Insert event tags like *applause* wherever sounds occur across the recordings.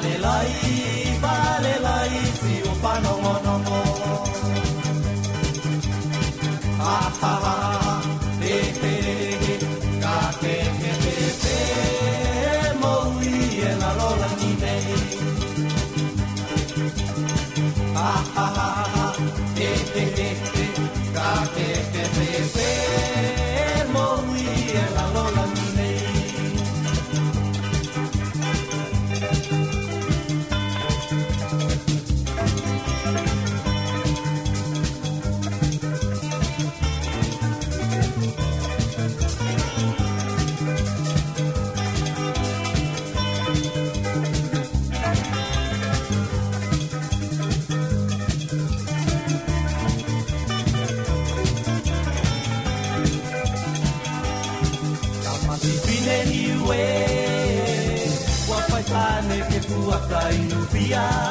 balelai balelai si o panongo nongo ha te te ka ke ke te te mo wi e la lola ni nei ha ha ha te te te ka ke ke te te Yeah.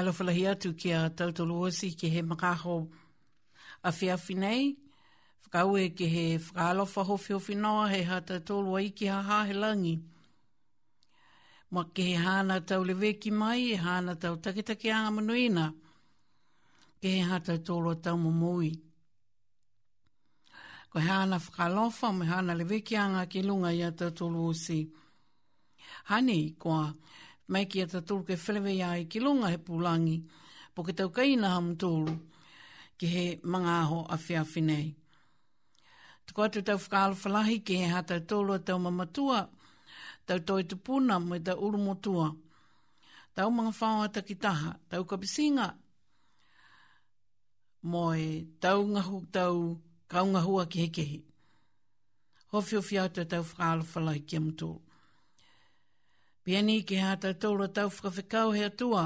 alofalahi atu ki a tautolu osi ki he makaho awhiawhi nei. Whakaue ki he whakaalofa hofi hofi noa he ha tautolu ai ki ha he langi. Mwa ki he hana tau lewe ki mai e hana tau taketake anga manuina. Ki he ha tautolu a tau mamui. Ko he hana whakaalofa me hana lewe ki anga ki lunga i a tautolu osi. Hani, kua... Hani, kua mai ki a tatoro ke whelewe ai ki longa he pūlangi, po ke tau kaina ham tōru ki he mga aho a whea whinei. Tuko atu tau whakaalo whalahi ki he hata tōru a tau mamatua, tau toi tupuna mo i tau urumotua, tau mga whaoa takitaha, tau kapisinga, mo e tau ngahu tau kaungahua ki hekehi. Hofiofi atu tau whakaalo whalahi ki am tōru. Piani ke hea tautoura tau whakawhikau hea tua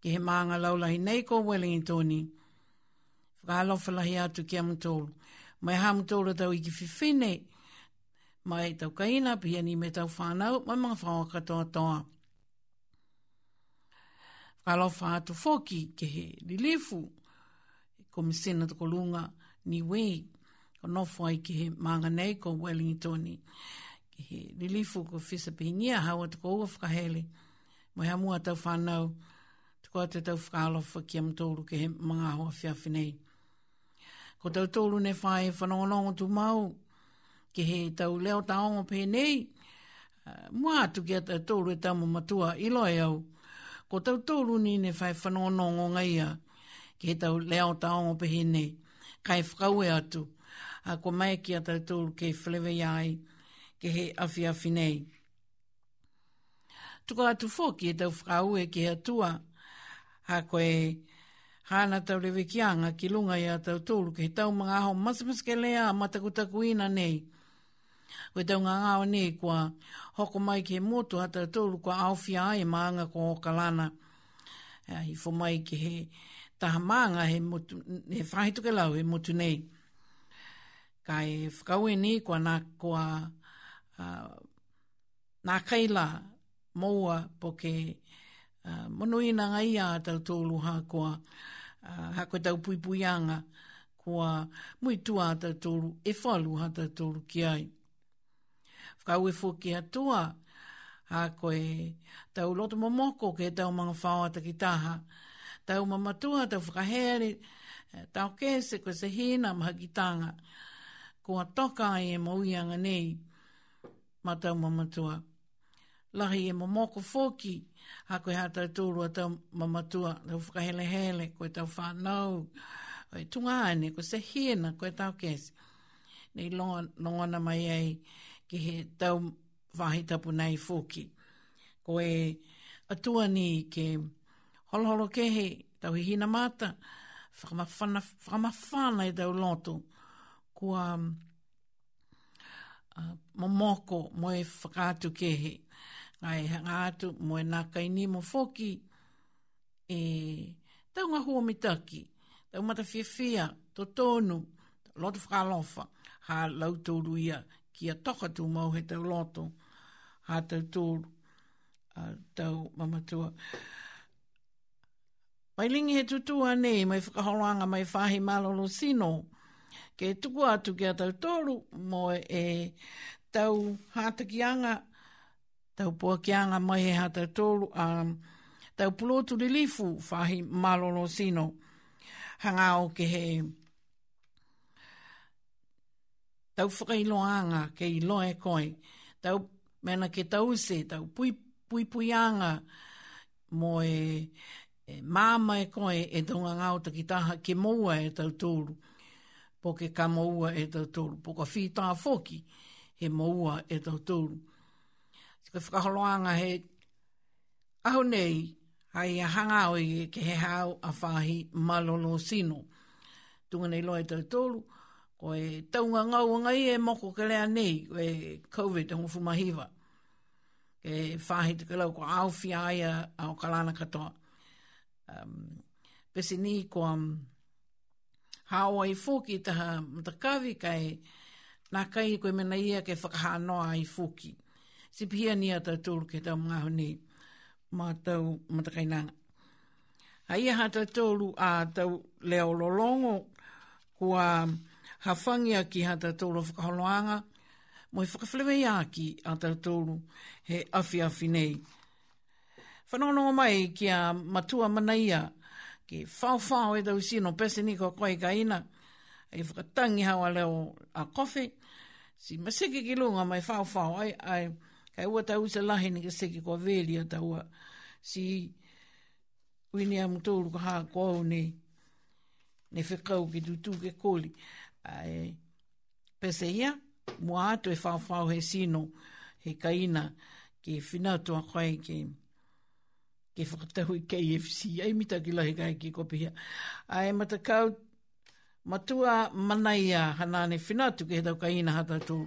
ke he maanga laulahi nei ko Wellingtoni. Whakalofalahi atu ke amutoro. Mai hamutoro tau i ki whiwhine. Mai tau kaina piani me tau whanau mai mga whanau katoa toa. Whakalofa atu foki ke he lilifu komisena tukolunga ni wei. Kono whai ke he maanga nei ko Wellingtoni. Wellingtoni he lilifu ko fisa pihingia hawa tuko ua whakahele. Moi hamua tau whanau, tuko ate tau whakalofa ki am tōru ke he mga hoa whiawhi nei. Ko tau tōru ne whae whanongonongo tu mau, ke he tau leo taongo pe nei, mua atu ki ata tōru e tamu matua iloi e au. Ko tau tōru ni ne whae whanongonongo ngaia, ke he tau leo taongo pe nei, kai whakaue atu. A ko mai ki ata tōru ke whlewe iai, ke ke he awhiawhi nei. Tuko atu fō ki e tau whakau e ke atua, ha koe hana tau rewe ki anga ki lunga i a tau tōru, ke he tau mga aho masamas ke lea matakutaku ina nei. Koe tau ngā ngāo nei kua hoko mai ke he motu ha tau tōru kua awhia ai e maanga ko hokalana. E I fō mai ke he taha maanga he motu, he whahituke lau he motu nei. Kai e whakau e nei kua nā kua Ah, nā kaila moua po ke uh, ah, monuina ngai a tau tōlu hā kua hā uh, kua tau puipuianga kua mui tua a tau tōlu e whalu hā tau tōlu ki ai. Whakau e fōki atua hā koe tau loto momoko ke tau mga whāo ata Tau mamatua, tau whakahere, eh, tau kese koe se hina maha ki tanga. e mauianga Kua toka e mauianga nei ma mamatua. Lahi e momoko foki, ha koe ha tau tūrua tau mamatua, tau whakahele hele, koe tau whanau, koe tunga ane, koe se hiena, koe tau kesi. Nei longona mai ei, ki he tau whahi nei foki. Koe atua ni ke holoholo kehe, tau hi hina mata, whakamawhana, whakamawhana e tau lotu, kua... Ah, momoko mo e whakatu kehe. Ngai hangatu mo e naka i nimo foki e taunga hua mitaki, taunga mata whiawhia, to tonu, loto whakalofa, ha lau ia ki a tokatu mau he tau loto, ha tau tōru, tau mamatua. Mai lingi he tutua nei, mai whakahoranga, mai whahe malolo sino, mai ke tuku atu ki a tau tōru mo e tau hātakianga, tau puakianga mai he hātau tōru, um, tau pulotu li lifu whahi malolo sino hangao ke he tau whakailoanga ke i loe koi, tau mena ke tau se, tau pui, pui puianga mo e, e mama e koe e donga ngau takitaha ke moua e tau tōru po ke ka maua e tau tolu, po ka whita foki he maua e tau tolu. Te ka whakaholoanga he aho nei, hai a hanga o e ke he hao a whahi malolo sino. Tunga nei loa e tau tolu, ko e taunga ngau ngai e moko ke lea nei, ko e COVID ang ufumahiva. Ke whahi te kalau ko au whi aia au kalana katoa. Um, Pese ni ko... Um, hawa i fuki ta matakawi kai nā kai koe mena ia ke no ai fuki. Si pia ni ata tūru ke tau mga hone mā tau matakainanga. A ia hata tūru a tau leo lolongo kua hawhangia ki hata tūru whakaholoanga mo i whakawhilewe i aki a tau tūru he awhi awhi nei. Whanono mai ki a matua mana ki whawhao e tau sino pese ni kua koe ka ina, e whakatangi hawa leo a kofi, si masiki ki lunga mai whawhao ai, ai e ua tau sa lahi ni ka siki kua veli a tau a, si wini a mutoulu ka haa kua au ne, ne whikau ki tutu ke koli, ai pese ia, mua atu e whawhao he sino, he ka ina, ki whinatua i ki, ki ke whakatahu i KFC, ai mita ki lahi kai ki kopihia. Ai matakau, matua manaia hanane whina ke he tau ka hata tū.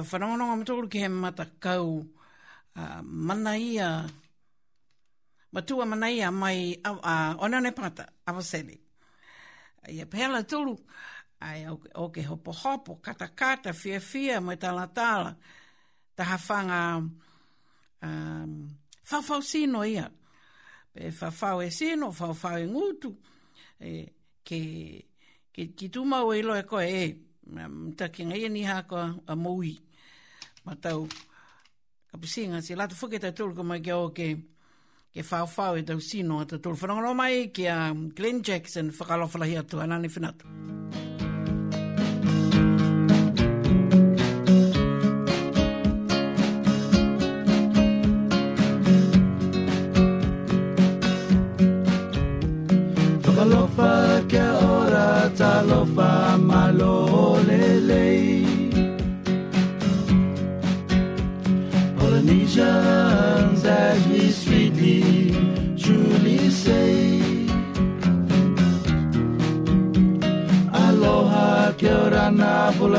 ia whanonga ma tōru ki he mata kau uh, mana matua mana ia mai uh, uh, onane pata avaseli ia pēla tōru ai o okay, ke hopo hopo kata kata fia fia mai tala tala ta hawhanga um, whawhau sino ia e whawhau e sino whawhau e ngutu e, ke, ke ki tūmau e loe koe e Um, ta ki ngai ni hako a, a mui matau ka pusinga si lato fuke ta tulu ka mai kia ke ke fau fau e tau sino a ta tulu whanongaro mai ki a Glenn Jackson whakalofalahi atu anani whanatu. Mm -hmm.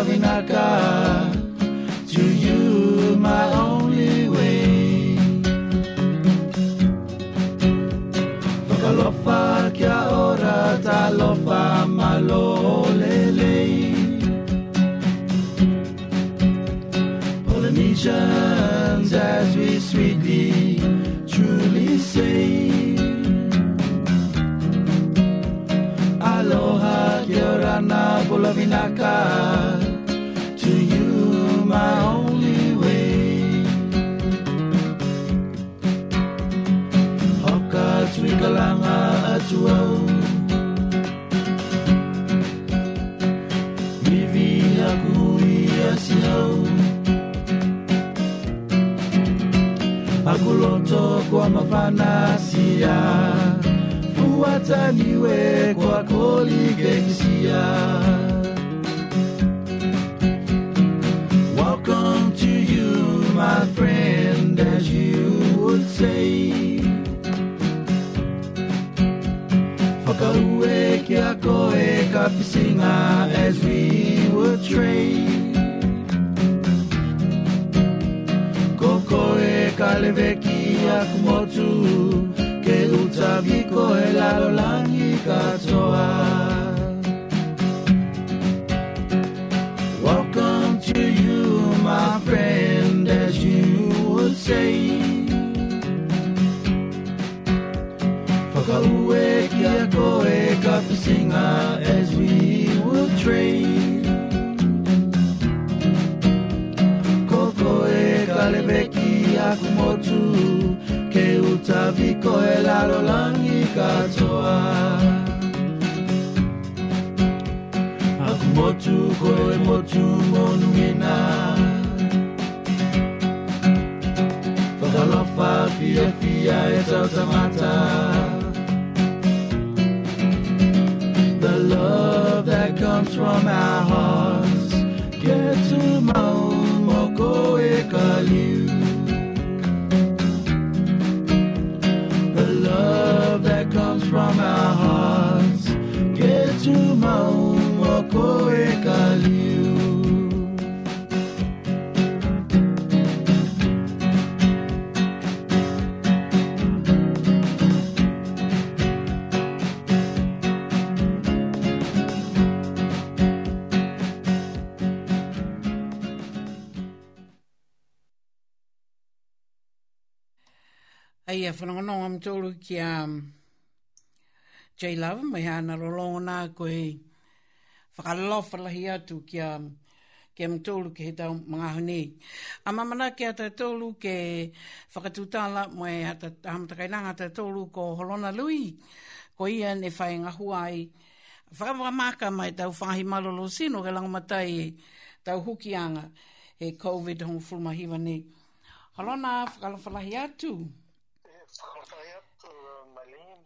loving, not. casual. Vivi aku ia siau. Aku loto kwa mafanasia, fuataniwe kwa koligeksia. singer as we would trade. Kokoe kaleveki akumotu, ke utaviko elalolangi katoa. Welcome to you, my friend, as you would say. Whakaueki a koe ka pisinga train. e kalebeki akumotu, ke utaviko elalolangi katoa. Akumotu e motu monuena. Fakalofa fia fia etautamata. The love comes from our hearts. Get to moko ekaliu. The love that comes from our hearts. Get to moko ekaliu. Ai, a whanonga am tōru ki a um, J-Love, mai hana rolonga nā koe whakalofalahi atu ki a um, ke am tōru ki he tau mga hune. A mamana ki a tōru ke whakatūtala mai hata hamatakai nanga ta tōru ko holona lui ko ia ne whae ngahua ai. Whakamaka mai tau whahi malolo sino ke langamatai e tau hukianga e COVID-19 fulmahiwa ni. Holona, whakalofalahi atu. Holona, صلاحيات مليم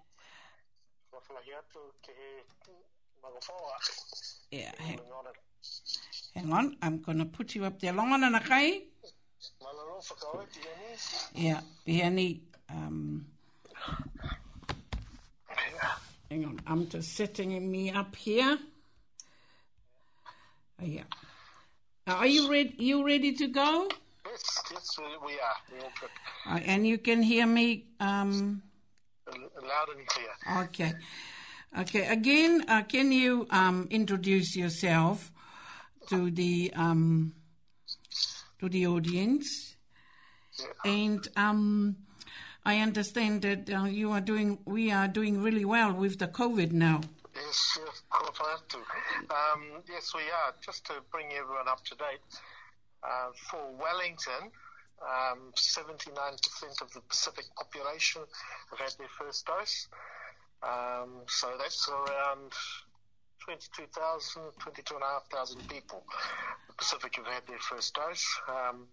صلاحيات Yeah, hang on. Hang on, I'm going to put you up there. Long on kai. Yeah, Biani. Um, hang on, I'm just setting me up here. Oh, yeah. Are you ready? You ready to go? Yes, yes, we are. We're all good. Uh, and you can hear me? Um... Loud and clear. Okay. Okay, again, uh, can you um, introduce yourself to the um, to the audience? Yeah. And um, I understand that uh, you are doing, we are doing really well with the COVID now. Yes, of course I have to. Um, yes, we are. Just to bring everyone up to date, um, for Wellington. Um, 79% of the Pacific population have had their first dose. Um, so that's around 22,000, 22,500 people. The Pacific have had their first dose. Um,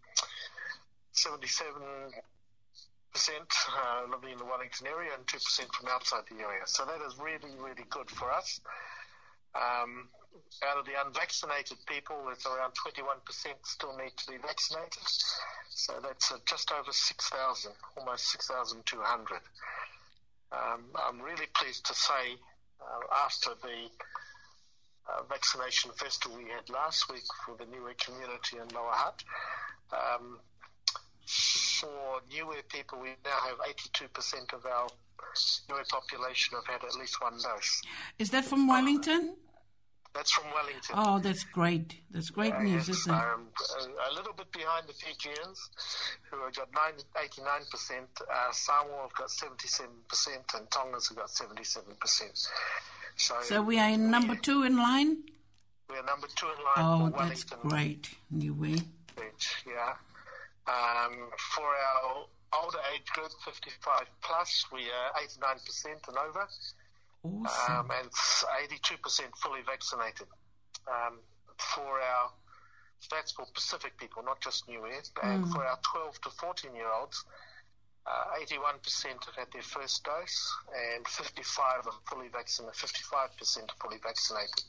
77% uh, living in the Wellington area and 2% from outside the area. So that is really, really good for us. Um, out of the unvaccinated people, it's around 21% still need to be vaccinated. So that's uh, just over 6,000, almost 6,200. Um, I'm really pleased to say, uh, after the uh, vaccination festival we had last week for the Niue community in Lower Hutt, um, for Niue people, we now have 82% of our Niue population have had at least one dose. Is that from Wellington? That's from Wellington. Oh, that's great. That's great uh, news, isn't it? Um, uh, a, a little bit behind the Fijians, who have got 89%. Uh, Samoa have got 77%, and Tongans have got 77%. So, so we are in number two in line? We're number two in line. Oh, that's great. New way. Yeah. Um, for our older age group, 55 plus, we are 89% and over. Awesome. Um, and 82% fully vaccinated um, for our, that's for Pacific people, not just New zealand and hmm. for our 12 to 14 year olds, uh, 81% have had their first dose, and 55 are fully vaccinated. 55% fully vaccinated.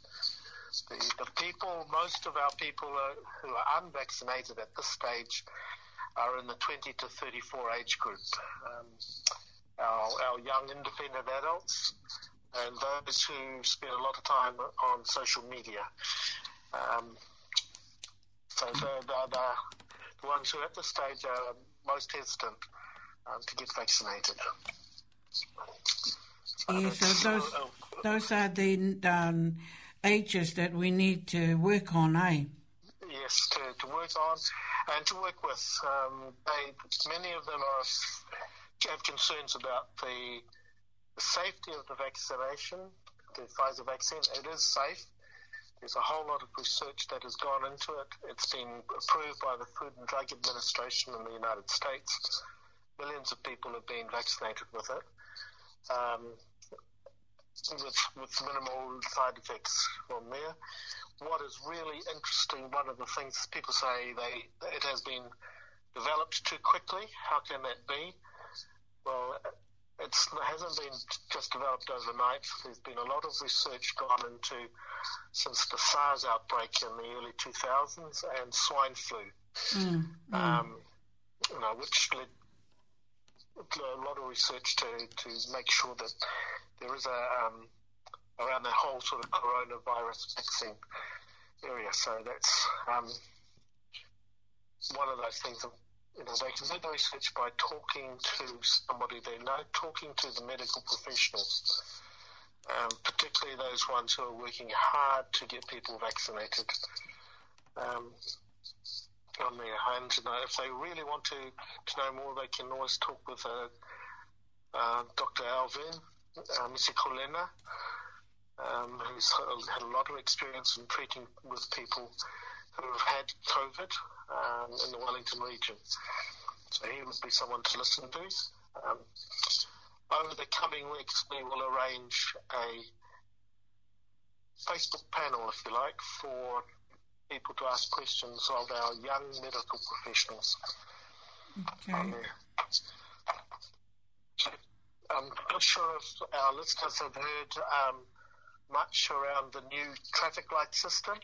The, the people, most of our people are, who are unvaccinated at this stage, are in the 20 to 34 age group. Um, our, our, young independent adults, and those who spend a lot of time on social media. Um, so they're, they're, the ones who at this stage are most hesitant um, to get vaccinated. So yeah, um, so those, oh, those are the um, ages that we need to work on, eh? Yes, to, to work on and to work with. Um, they, many of them are, have concerns about the safety of the vaccination, the Pfizer vaccine, it is safe. There's a whole lot of research that has gone into it. It's been approved by the Food and Drug Administration in the United States. Millions of people have been vaccinated with it, um, with, with minimal side effects from there. What is really interesting, one of the things people say they it has been developed too quickly. How can that be? Well, it hasn't been just developed overnight. There's been a lot of research gone into since the SARS outbreak in the early 2000s and swine flu, mm, mm. Um, you know, which led a lot of research to, to make sure that there is a um, around the whole sort of coronavirus vaccine area. So that's um, one of those things because they can make those by talking to somebody they know, talking to the medical professionals, um, particularly those ones who are working hard to get people vaccinated um, on their homes. And if they really want to, to know more, they can always talk with uh, uh, Dr. Alvin uh, Colena, um, who's had a lot of experience in treating with people who have had COVID um, in the Wellington region. So he would be someone to listen to. Um, over the coming weeks, we will arrange a Facebook panel, if you like, for people to ask questions of our young medical professionals. Okay. Um, I'm not sure if our listeners have heard um, much around the new traffic light system.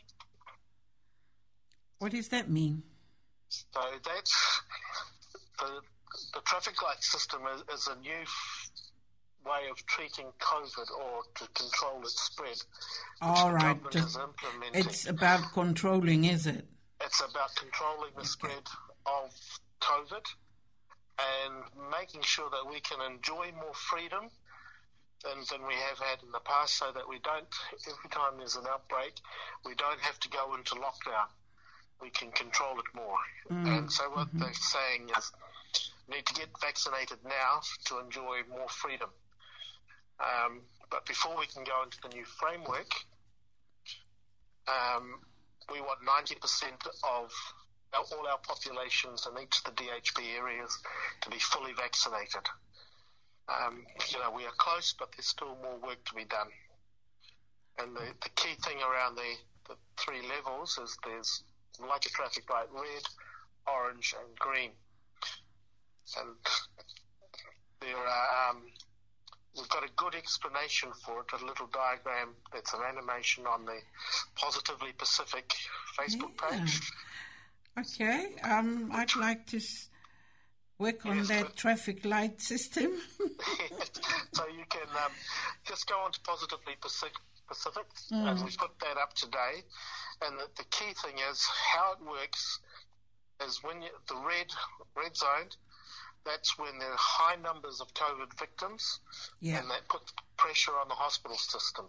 What does that mean? So that's the, the traffic light system is, is a new f- way of treating COVID or to control its spread. All right, it's about controlling, is it? It's about controlling the okay. spread of COVID and making sure that we can enjoy more freedom than, than we have had in the past so that we don't, every time there's an outbreak, we don't have to go into lockdown we can control it more. Mm. And so what mm-hmm. they're saying is, need to get vaccinated now to enjoy more freedom. Um, but before we can go into the new framework, um, we want 90% of all our populations in each of the DHB areas to be fully vaccinated. Um, you know, we are close, but there's still more work to be done. And the, the key thing around the, the three levels is there's and like a traffic light, red, orange, and green. And there are, um, we've got a good explanation for it, a little diagram that's an animation on the Positively Pacific Facebook yeah. page. Okay, um, I'd like to work on yes, that traffic light system. *laughs* so you can um, just go on to Positively Pacific, Pacific, mm. and we put that up today. And the, the, key thing is how it works is when you, the red red zone, that's when there are high numbers of COVID victims, yeah. and that puts pressure on the hospital system.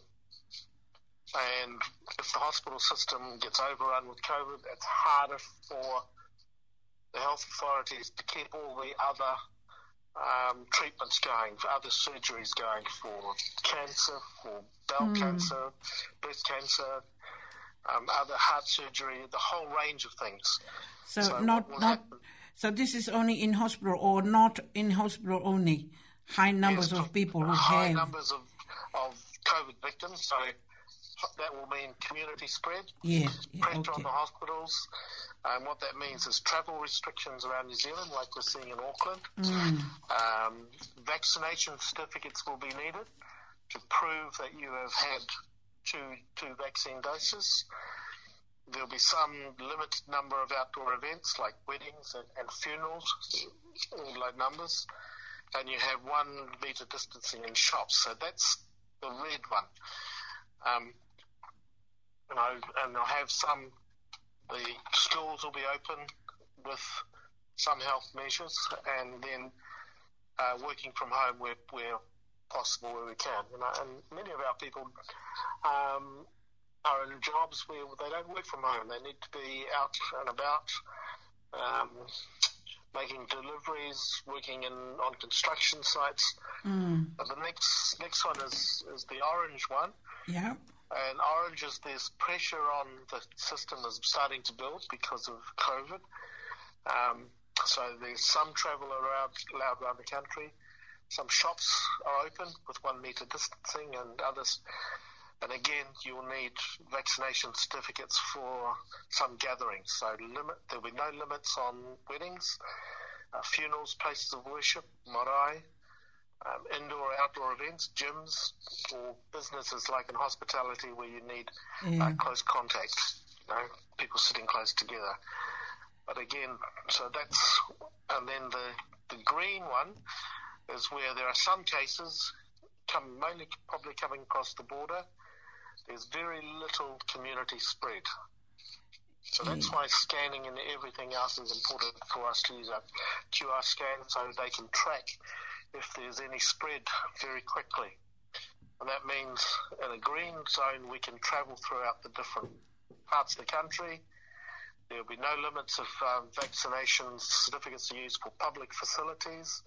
And if the hospital system gets overrun with COVID, it's harder for the health authorities to keep all the other um, treatments going, for other surgeries going for cancer, for bowel mm. cancer, breast cancer, um, other heart surgery, the whole range of things. So, so not not. Happen, so this is only in hospital or not in hospital only? High numbers yes, of people who high have high numbers of, of COVID victims. So that will mean community spread. Yeah, yeah pressure okay. on the hospitals. And what that means is travel restrictions around New Zealand, like we're seeing in Auckland. Mm. Um, vaccination certificates will be needed to prove that you have had two, two vaccine doses. There'll be some limited number of outdoor events like weddings and, and funerals, all low numbers. And you have one metre distancing in shops. So that's the red one. Um, you know, and they'll have some the schools will be open with some health measures, and then uh, working from home where, where possible, where we can. And, and many of our people um, are in jobs where they don't work from home. They need to be out and about, um, making deliveries, working in on construction sites. Mm. the next next one is, is the orange one. Yeah. And oranges, there's pressure on the system is starting to build because of COVID. Um, so there's some travel around, allowed around the country. Some shops are open with one metre distancing and others. And again, you'll need vaccination certificates for some gatherings. So limit, there'll be no limits on weddings, uh, funerals, places of worship, marae, um, indoor outdoor events, gyms, or businesses like in hospitality where you need yeah. uh, mm. close contact, you know, people sitting close together. But again, so that's and then the the green one is where there are some cases come mainly probably coming across the border. There's very little community spread. So that's mm. why scanning and everything else is important for us to use a QR scan so they can track if there's any spread very quickly. And that means in a green zone, we can travel throughout the different parts of the country. There will be no limits of um, vaccination certificates to use for public facilities,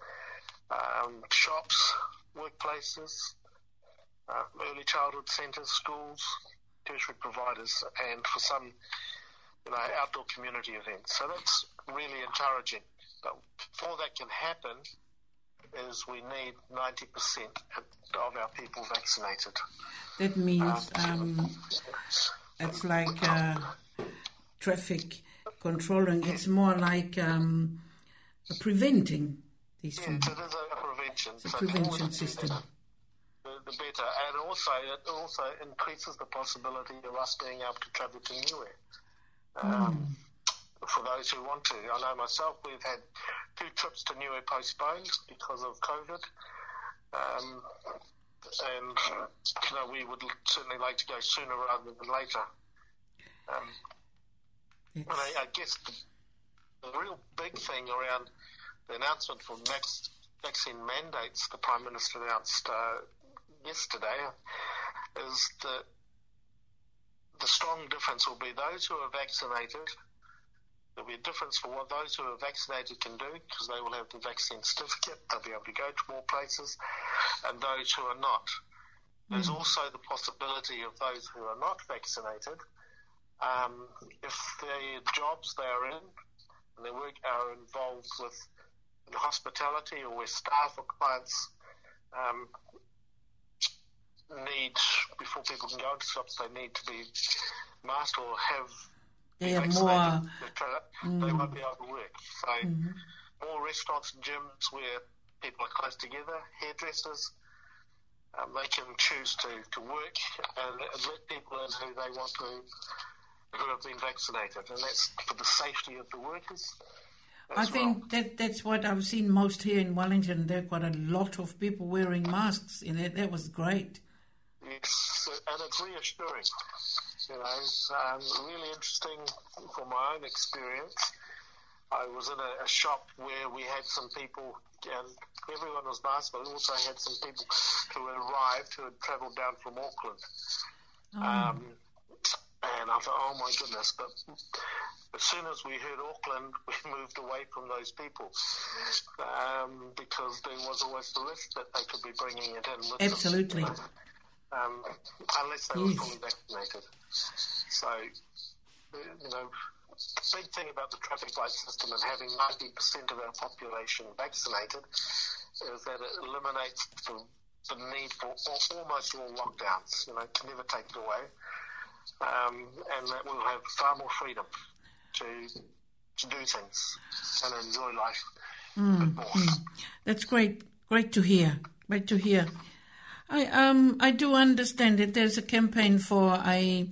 um, shops, workplaces, uh, early childhood centres, schools, tertiary providers, and for some you know, outdoor community events. So that's really encouraging. But before that can happen, is we need 90% of our people vaccinated. That means uh, um, it's like uh, traffic controlling, it's more like um, preventing these yeah, things. it is a prevention. It's a so prevention system. The, better, and also it also increases the possibility of us being able to travel to new mm. Um, for those who want to. I know myself, we've had two trips to Niue postponed because of COVID. Um, and you know, we would certainly like to go sooner rather than later. Um, and I, I guess the, the, real big thing around the announcement for next vaccine mandates the Prime Minister announced uh, yesterday is that the strong difference will be those who are vaccinated – There'll be a difference for what those who are vaccinated can do because they will have the vaccine certificate. They'll be able to go to more places, and those who are not. Mm. There's hmm. also the possibility of those who are not vaccinated, um, if the jobs they are in and their work are involved with hospitality or where staff or clients um, need, before people can go into shops, they need to be masked or have they are more. mm. They won't be able to work. So mm-hmm. more restaurants and gyms where people are close together, hairdressers. Um, they can choose to, to work and let people in who they want to, who have been vaccinated, and that's for the safety of the workers. I think well. that that's what I've seen most here in Wellington. They've got a lot of people wearing masks in it. That was great. Yes, and it's reassuring you know, um, really interesting from my own experience. I was in a, a shop where we had some people, and everyone was nice, but we also had some people who had arrived who had travelled down from Auckland. Oh. Um, and I thought, oh my goodness, but as soon as we heard Auckland, *laughs* we moved away from those people um, because there was always the risk that they could be bringing it in. Absolutely. Them, you know? um, unless they yes. were fully vaccinated. So, you know, the big thing about the traffic light system and having 90% of our population vaccinated is that it eliminates the, the need for almost all lockdowns. You know, to never take it away. Um, and that we'll have far more freedom to, to do things and enjoy life mm, mm. That's great. Great to hear. Great to hear. I um I do understand that there's a campaign for a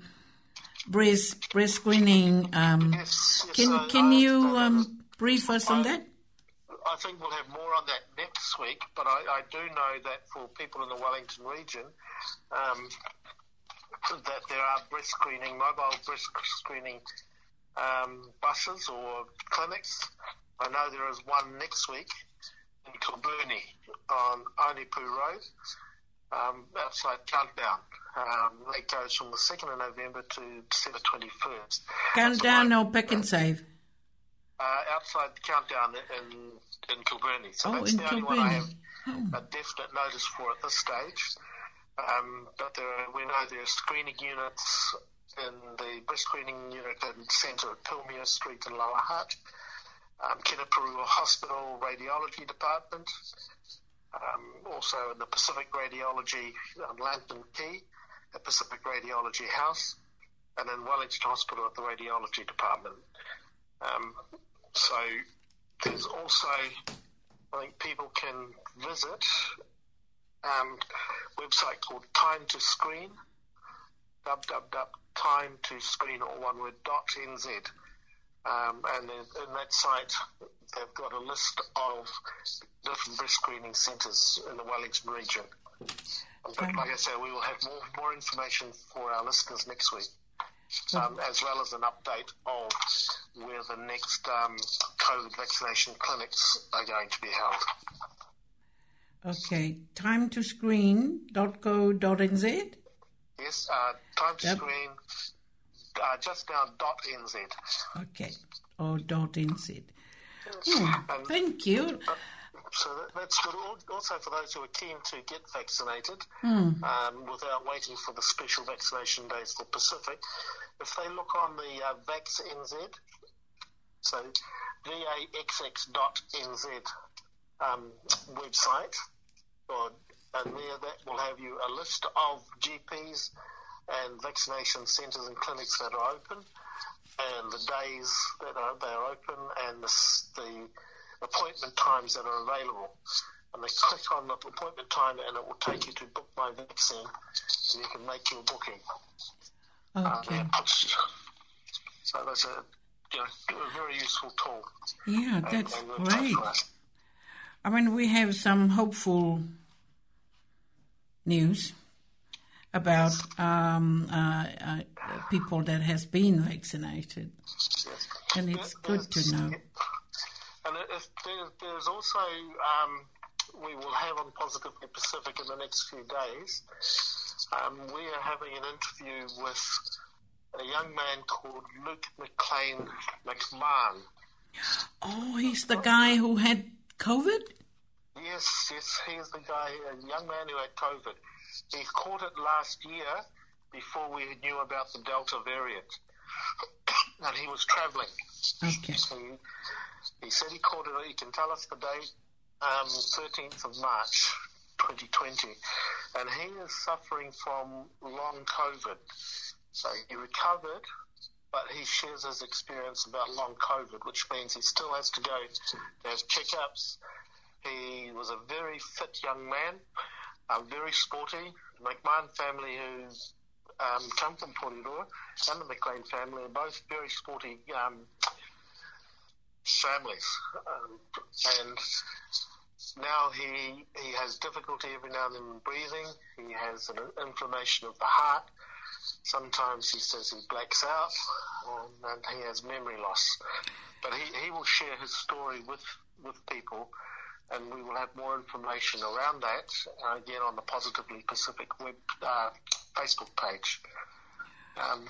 breast breast screening. Um, yes, yes, can can you um, brief us I, on that? I think we'll have more on that next week, but I, do know that for people in the Wellington region, um, that there are breast screening, mobile breast screening um, buses or clinics. I know there is one next week in Kilburnie on Onipu Road um, outside countdown. Um, that goes from the 2nd of November to December 21st. Countdown or pick and save? Uh, outside the countdown in, in Kilburnie. So oh, that's in the Kilburnie. only one I have oh. a definite notice for at this stage. Um, but there are, we know there are screening units in the breast screening unit in centre at Pilmere Street in Lower Hutt, um, Hospital Radiology Department, um, also in the Pacific Radiology on Key, a Pacific Radiology House, and in Wellington Hospital at the Radiology Department. Um, so there's also, I think people can visit um, a website called Time to Screen, www.timetoscreen, or one word, dot NZ. Um, and in, that site, they've got a list of different breast screening centres in the Wellington region. But um, like I said, we will have more, more information for our listeners next week, um, as well as an update of where the next um, COVID vaccination clinics are going to be held. Okay, time to screen.co.nz? Yes, uh, time to yep. screen uh, just now dot nz. Okay, or oh, dot nz. Hmm. thank you. Uh, so that's good. Also, for those who are keen to get vaccinated hmm. um, without waiting for the special vaccination days for Pacific, if they look on the uh, NZ, so V A X X dot um, website, or, and there that will have you a list of GPs and vaccination centres and clinics that are open, and the days that are, they are open, and the, the appointment times that are available. And they click on the appointment time, and it will take you to book my vaccine, so you can make your booking. Um, okay. Um, puts, so that's a, you know, *clears throat* a very useful tool. Yeah, that's and great. I mean, we have some hopeful news about um, uh, uh, people that has been vaccinated, and it's there, good to know. And if there, there's also um, we will have on Positively Pacific in the next few days. Um, we are having an interview with a young man called Luke McLean McMahon. Oh, he's the guy who had COVID. Yes, yes, he's the guy, a young man who had COVID. He caught it last year before we knew about the Delta variant, *coughs* and he was travelling. Okay. He, he said he caught it. He can tell us the date, um, 13th of March, 2020, and he is suffering from long COVID. So he recovered, but he shares his experience about long COVID, which means he still has to go to have checkups. He was a very fit young man are very sporty. McMahon family, who's um, come from Porirua, and the McLean family are both very sporty um, families. Um, and now he he has difficulty every now and then breathing. He has an inflammation of the heart. Sometimes he says he blacks out, and, um, and he has memory loss. But he, he will share his story with with people and we will have more information around that uh, again on the Positively Pacific web uh, Facebook page. Um,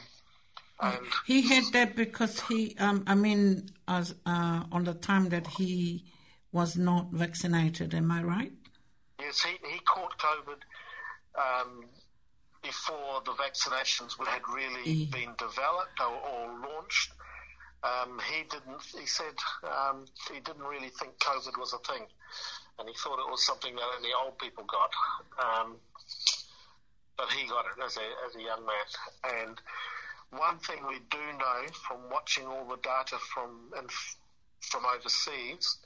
and he had that because he, um, I mean, as, uh, on the time that he was not vaccinated, am I right? Yes, he, he caught COVID um, before the vaccinations had really he, been developed or, or launched. Um, he didn't. He said um, he didn't really think COVID was a thing and he thought it was something that only old people got. Um, but he got it as a, as a young man. And one thing we do know from watching all the data from and from overseas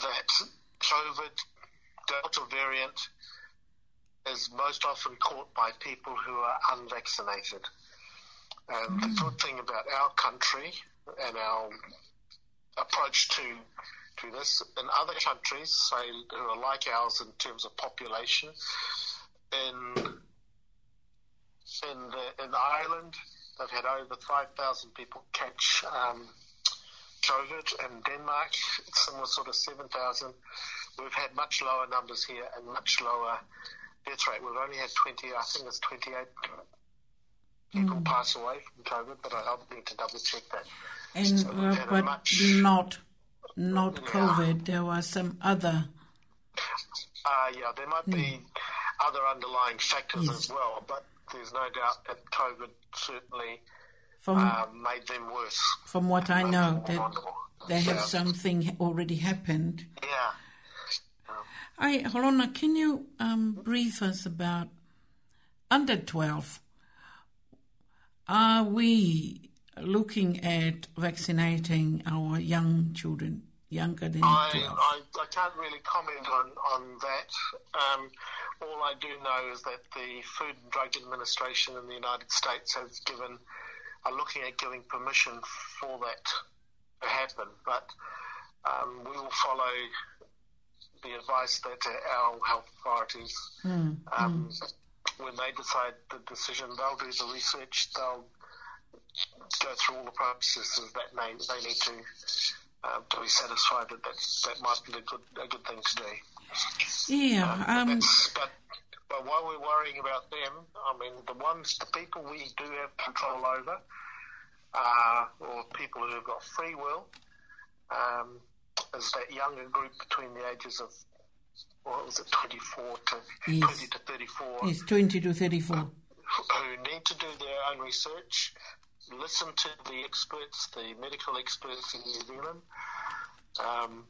that COVID Delta variant is most often caught by people who are unvaccinated. And the hmm. good thing about our country and our approach to to this. In other countries, say, like ours in terms of population, in, in, the, in Ireland, they've had over 5,000 people catch um, COVID. In Denmark, somewhere sort of 7,000. We've had much lower numbers here and much lower death rate. We've only had 20, I think it's 28 people mm. pass away from COVID, but I'll need to double check that. And so uh, but not not COVID. There were some other. Uh, yeah, there might be hmm. other underlying factors yes. as well, but there's no doubt that COVID certainly from, uh, made them worse. From what I know, that they have yeah. something already happened. Yeah. I, Holona, can you um, brief us about under 12? Are we looking at vaccinating our young children, younger than I, 12? I, I can't really comment on, on that. Um, all I do know is that the Food and Drug Administration in the United States has given, are looking at giving permission for that to happen. But um, we will follow the advice that our health authorities, mm, um, mm. when they decide the decision, they'll do the research, they'll Go through all the processes that they, they need to um, to be satisfied that, that that might be a good a good thing to do. Yeah, um, um, but but while we're worrying about them, I mean the ones the people we do have control over are or people who have got free will. Um, is that younger group between the ages of what was it, 24 to yes. 20 to 34? Yes, 20 to 34. Who need to do their own research, listen to the experts, the medical experts in New Zealand. Um,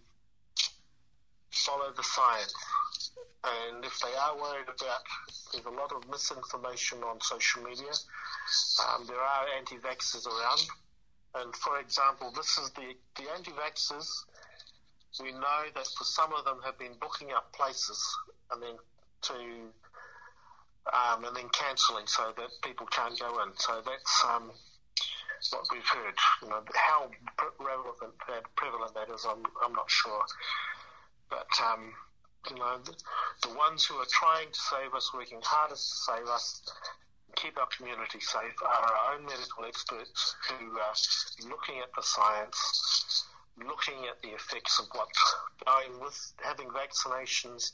follow the science. And if they are worried about, there's a lot of misinformation on social media. Um, there are anti-vaxxers around, and for example, this is the the anti-vaxxers. We know that for some of them have been booking up places and then to um, and then cancelling so that people can't go in. So that's um, what we've heard. You know, how relevant that uh, prevalent that is, I'm, I'm not sure. But um, you know, the, the, ones who are trying to save us, working hardest to save us, keep our community safe, are our own medical experts who are looking at the science, looking at the effects of what going with having vaccinations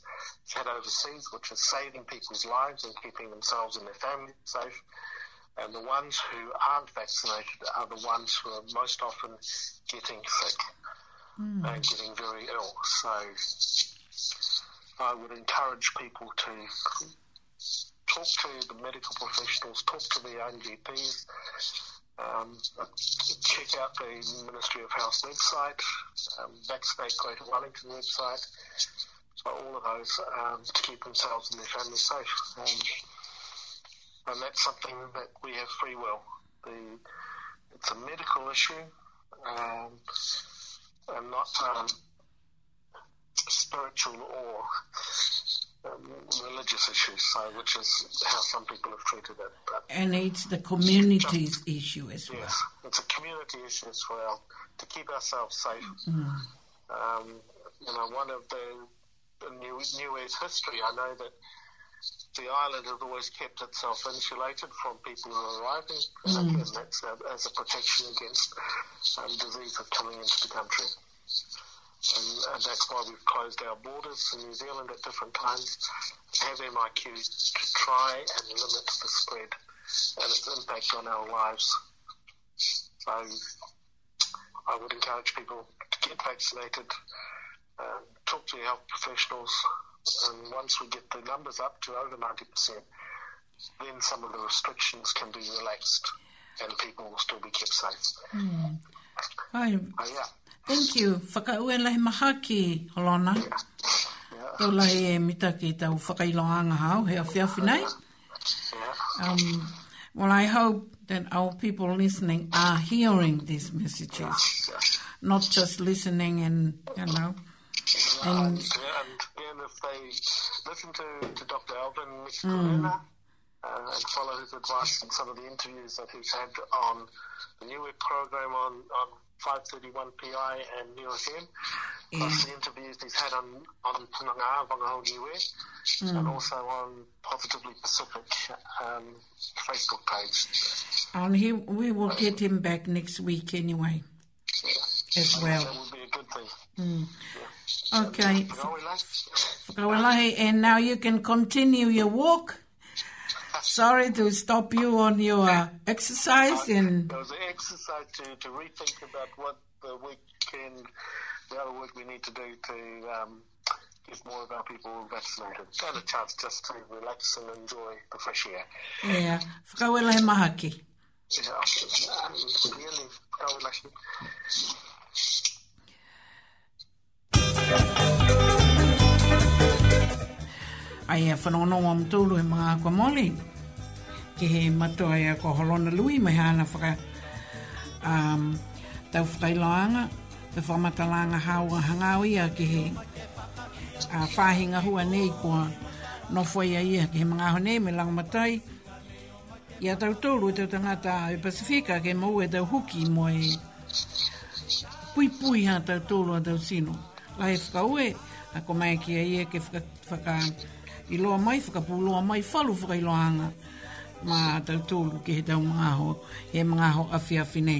had overseas, which is saving people's lives and keeping themselves and their families safe and the ones who aren't vaccinated are the ones who are most often getting sick mm. and getting very ill. So I would encourage people to talk to the medical professionals, talk to their own GPs, um, check out the Ministry of Health website, um, Vaccinate Greater Wellington website, so all of those um, to keep themselves and their families safe. Um, and that's something that we have free will. The, it's a medical issue, um, and not um, spiritual or um, religious issues, so, which is how some people have treated it. But and it's the community's just, issue as well. Yes, it's a community issue as well to keep ourselves safe. Mm. Um, you know, one of the, new, new history, I know that the island has always kept itself insulated from people arriving, mm. again, that's a, as a protection against um, coming into the country. And, and, that's why we've closed our borders to New Zealand at different times, have MIQ to try and limit the spread and its impact on our lives. So I would encourage people to get vaccinated, uh, talk to your health professionals, And once we get the numbers up to over 90%, then some of the restrictions can be relaxed and people will still be kept safe. Mm. Ai, uh, yeah. Thank you. Whakaue lahi maha ki, Holona. Yeah. Yeah. Tau lahi e mita ki tau whakailoanga hau, hea whiawhi nei. Um, well, I hope that our people listening are hearing these messages, not just listening and, you know, and... Yeah. they listen to, to Dr. Alban Mishkurina hmm. mm. Uh, and follow his advice in some of the interviews that he's had on the New Web program on, on 531 PI and New FM, yeah. plus the interviews he's had on, on Punanga, Wangahao mm. and also on Positively Pacific um, Facebook page. And he, we will um, get him back next week anyway, yeah. as well. That would be a good thing. Mm. Yeah. Okay. Fagawalahi, *laughs* and now you can continue your walk. Sorry to stop you on your uh, exercise. And it was an exercise to, to rethink about what the weekend, the other work we need to do to um, get more of our people vaccinated and a chance just to relax and enjoy the fresh air. Yeah. Fagawalahi mahaki. Yeah. *laughs* ai e whanonau am tūlu he mga kwa moli. Ke he matua ia kwa holona lui mai hana whaka um, tau whakailoanga, te whamatalanga haua hangau ia ke he a uh, whahinga hua nei kua nofoia ia ke he mga honei me lang matai. Ia tau tūlu e tau tangata e Pasifika ke mau e tau huki moi pui pui ha tau tūlu a tau sino. Lai whakaue, a komaiki a ia ke whakaa i loa mai whakapu loa mai whalu whakai loa anga ma tau tōlu ki he tau mga ho he mga ho awhi awhi nei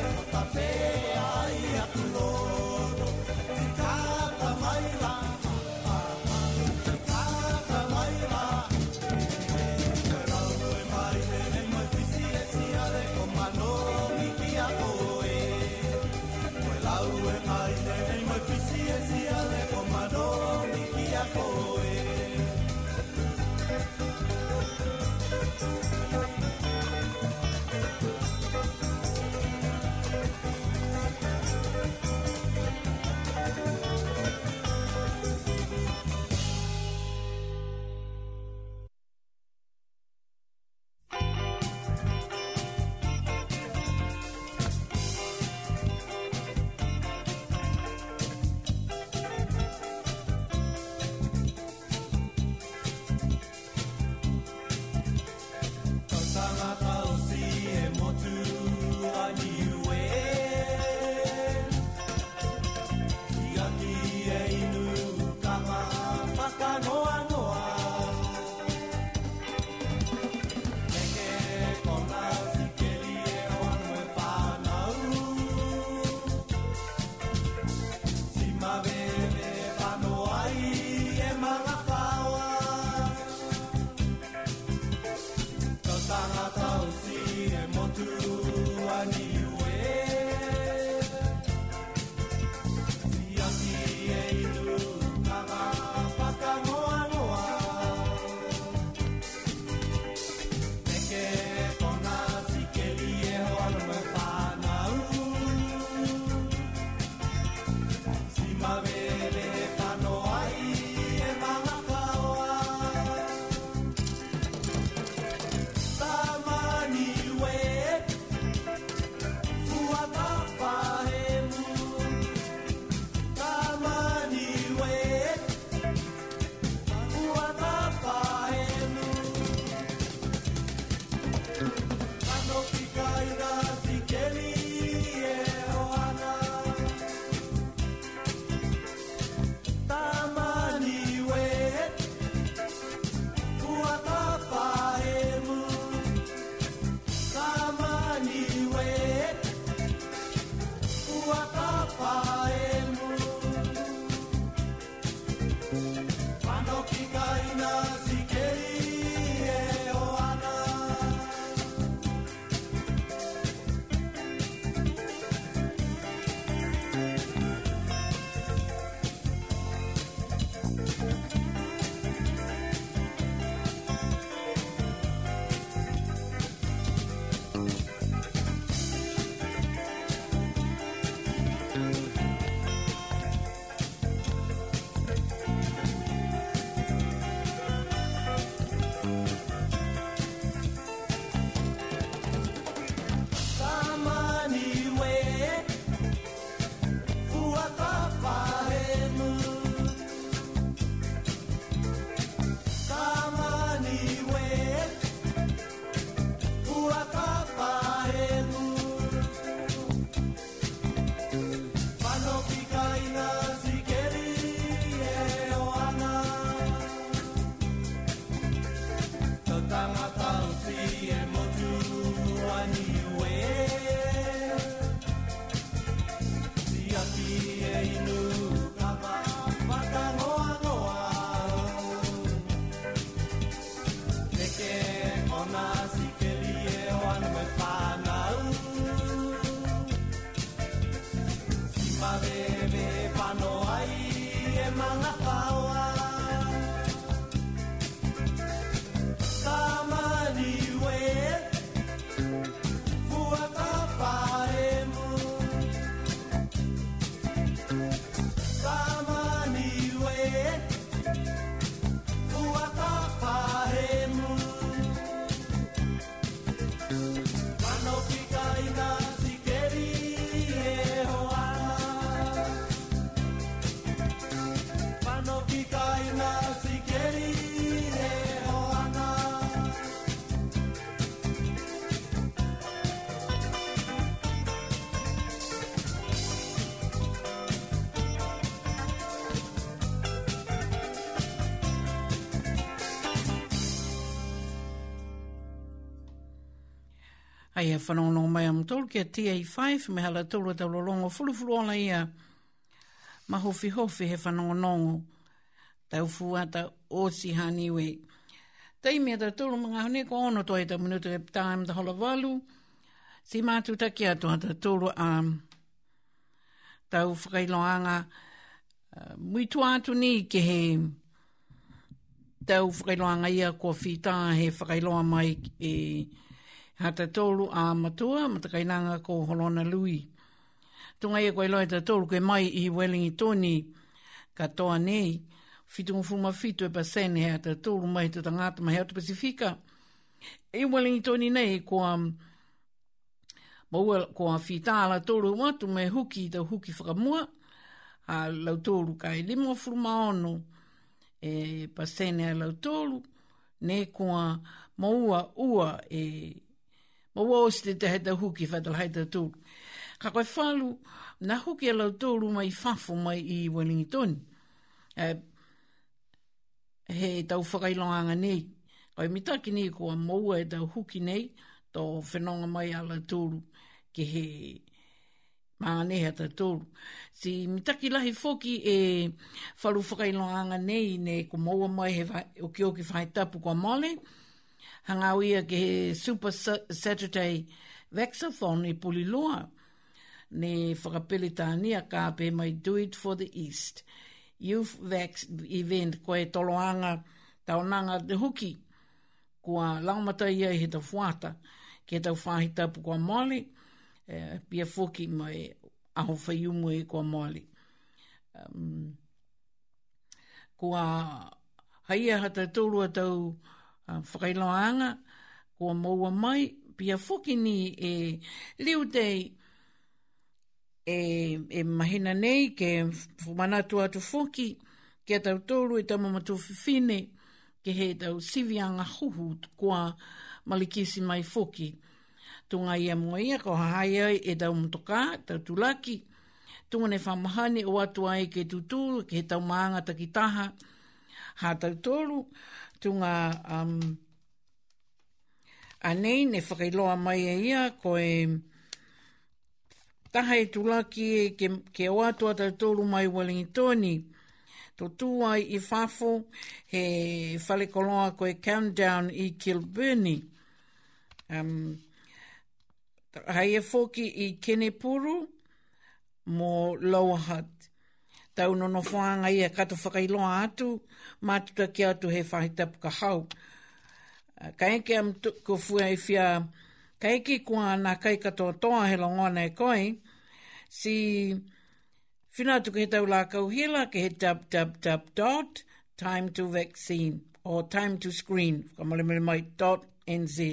Thank you. Ai a mai am tolu kia TA5, me hala tolu tau lolongo fulu ala ia. Ma hofi hofi he whanongo nongo, tau fuata o si haniwe. Tei mea tau tolu mga hone ko ono toi tau minuto e time the hola walu. Si mātu taki atu hata tolu a um, tau whakailoanga uh, muitu atu ni ke he tau whakailoanga ia ko whitaa he whakailoa mai e... Eh, ha te tolu a matua ma te kainanga ko holona lui. Tunga e koe loe te tolu ke mai i welingi toni katoa nei, fitu mfuma fitu e pasene hea te tolu mai te tangata mahea te Pasifika. I welingi toni nei koa mm, maua kua fitala tolu watu me huki i huki whakamua, a lau tolu kai limo furuma ono e pasene a lau tolu, ne kua maua ua e Ma wā o te tehe te huki whatalhai te tūru. Ka koe whālu, na huki e lau tūru mai whafo mai i Wellington. Uh, he tau whakailonganga nei. Koe mitaki nei kua maua e tau huki nei, tō whenonga mai ala tūru ki he maanehe ta tūru. Si mitaki lahi foki e whalu whakailonganga nei, ne ko maua mai he o ki o ki whaitapu kua male, hangau ia ke Super Saturday Vexathon i Puliloa. Ne whakapele tānia ka pe mai Do It For The East Youth Vex Event koe e toloanga taonanga te huki. Kua laumata ia i he tau fuata, ke tau whahi tapu kua mali, e, eh, pia fuki mai aho whaiumu e kua mali. Um, kua haia hata tōrua tau, Ah, whakailoanga kua maua mai pia whoki ni e liu dei e, e mahina nei ke whumana tu atu whoki ke tau tōru e tamu matu whiwhine ke he tau sivianga huhu kua malikisi mai whoki tunga ia mua ia ko hahai ai e tau mtoka tau tulaki tunga ne whamahane o atu ai ke tutu ke tau maanga takitaha ha tau tōru tunga um, a nei ne whakailoa mai e ia ko e taha e tulaki e ke, ke o atua tau tōru mai Wellingtoni. Tō tūa i whafo he whalekoloa ko e countdown i Kilburni. Um, hei e fōki i Kenepuru mō Lower Hutt. Tau nono whanga i a e kato whakailoa atu mātuta ki atu he whahita puka hau. Ah, ka eke am ko fua e fia, ka eke kua nā kai katoa toa he longona e koi, si whina tu ke he tau lā kauhila ke he dub dub dub dot time to vaccine or time to screen, ka mole mole mai dot nz.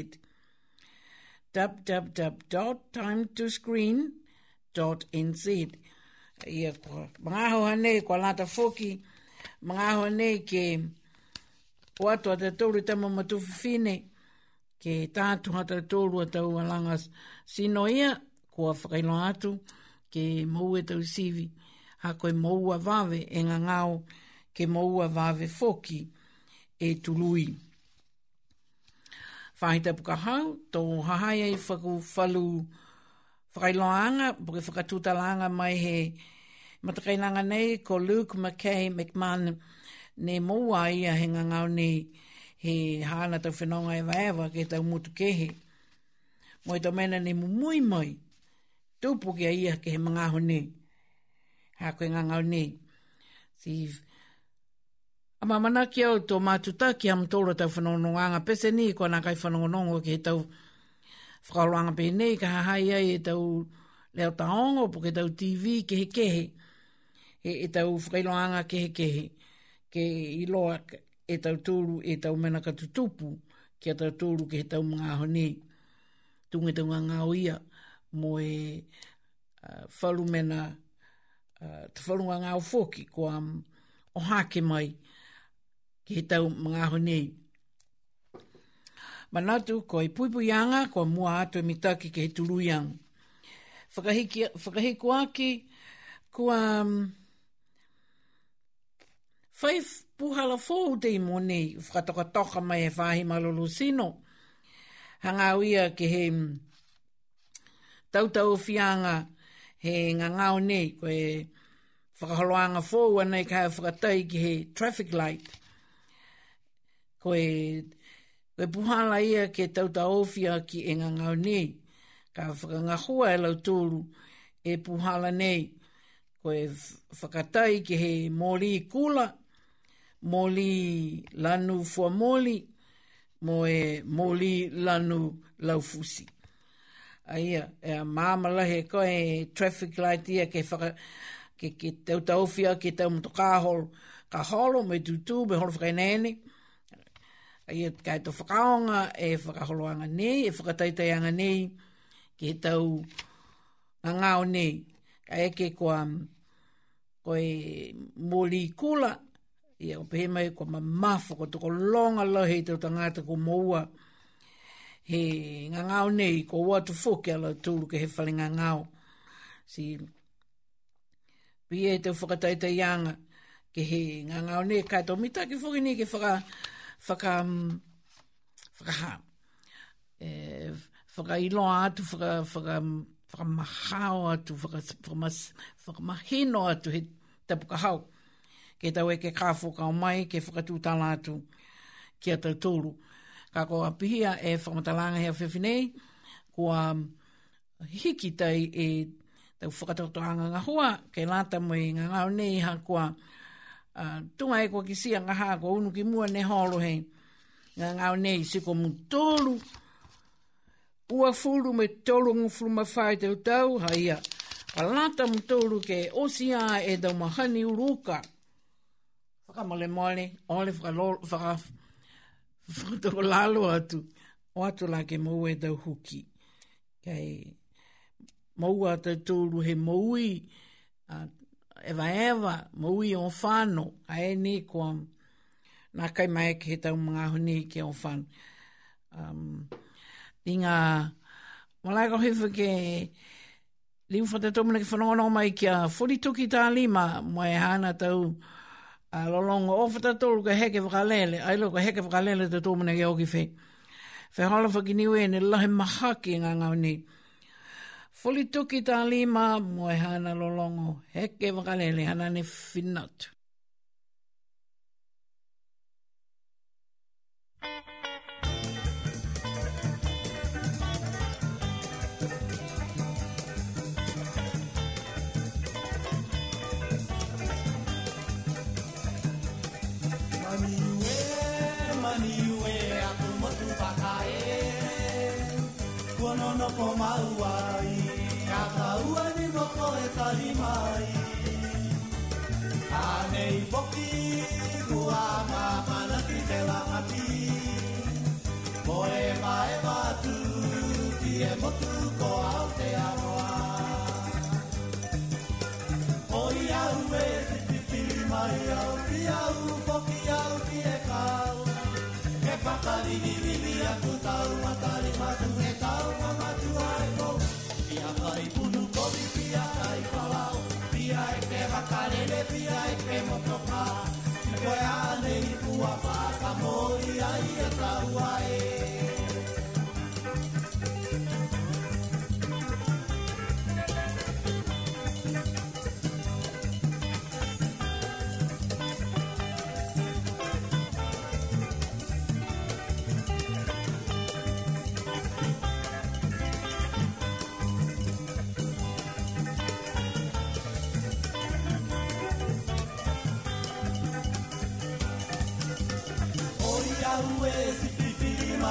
Dub dub dub dot time to screen dot nz. Ia kua, mga hau hane, kua lata foki, mga aho nei ke o ato a te tōru te mamatufu fine ke tātu ha te tōru a tau alanga sino ia kua whakailo atu ke mou e tau sivi ha koe mou a vave e ngā ngāo ke mou a vave foki e tului. Whahi te puka hau, tō hahaia i whaku whalu whakailoanga, puke whakatutalanga mai he whakailoanga Matakainanga nei ko Luke McKay McMahon ne moua ia he ngangau nei he hana tau whenonga e vaewa ke tau mutu kehe. Moi tau mena ne mumui mai tupu kia ia ke he mga ho nei. Ha koe ngangau nei. Si a mana ki au tō mātuta ki am tōra tau whanonga nonganga pese ni kua nā kai whanonga nongo ke tau whakaroanga pēnei ka hahai ai e tau leo taongo po ke tau TV ke he kehe. He e, e tau whakailoanga ke kehe ke i loa e tau tūru e tau mena ka tutupu ki a tau tūru ke he tau mga aho ni tunga tau ngā o ia mo e uh, whalu mena te whalu ngā o fōki ko am o hake mai ki he tau mga aho ni Manatu, ko i puipuianga, ko mua atu e mitaki ke he tuluiang. Whakahiki, whakahiku aki, ko Fai puhala fōu te i mōnei, whakatokatoka mai e whahi malolo sino. Hanga uia ke he mm, tautau fianga he ngā ngāo nei, koe whakaholoanga fōu anei ka hea whakatai ki he traffic light. Koe, koe puhala ia ke tautau ofia ki e ngā ngāo nei, ka whakangahua e lau tūru e puhala nei. Koe whakatai ki he mōri kula moli lanu fua moli, mo e moli lanu laufusi. Aia, e a māma lahe ko e traffic light ia ke whaka, ke, ke tau tau ke tau mtu kā holo, kā holo, me tutu, me holo whakai nene. Aia, ka e to whakaonga, e whakaholoanga nei, e whakataitaianga nei, ke tau ngāo nei. Ka e ke kua, ko moli kula, i au pehe mai kua mamafa kua toko longa lau hei tau tangata ko moua he ngā ngāo nei what watu fōke ala tūru ke he whale ngā ngāo si pia he tau whakataita ianga ke he ngā ngāo nei kai tō mita ki fōke nei ke whaka whaka mm, whaka ha e, whaka iloa atu whaka whaka whaka mahao atu whaka whaka mahino atu he tapuka hau ke tau e ke kāfo kao mai, ke whakatū tāla atu ki a tau tōru. Kā ko a pihia e whakamatalanga hea whewhinei, ko a um, hiki tai e tau whakatautoanga ngā hua, ke lāta mai ngā ngāo nei ha ko a uh, tunga e ko ki sia ngā hā ko unu ki mua ne hōlo hei. Ngā ngāo nei, siko mu tōru, ua fulu me tōru ngu fulu ma whai tau tau, haia. Ka lāta ke osia e lāta mu tōru ke osia e tau mahani uruka whakamole moale, o le whakarau lalo atu, o atu la ke mou e tau huki. Kei, mou a tau tūru he moui, uh, ewa ewa, moui o whano, a e ne kua, nā kai mai ke he tau mga honi ke o whano. Um, I ngā, malai kau hifu ke, liu whatatomina ke whanonga mai ki a furituki tā lima, mai e hana tau, a lo longo o fata tolu ka heke whakalele, a ilo ka heke whakalele te tōmuna ke oki hala Whehala whakini ue ne lahe maha ki ngā ngau ni. Fuli tuki tā lima, moe hana lo longo, heke whakalele, hana ne finatu. no po mauai Ka taua ni no po e tari mai Ka nei poki Kua ma mana ki te lamati Ko e ma e matu Ki e motu ko au te aroa O i au e ti ti ti mai au Ki au poki au ki e kau Ke pakari ni ni ni vakare le pia e ke mo toka. Ni koe ane i tua whaka mori ai a tau ae.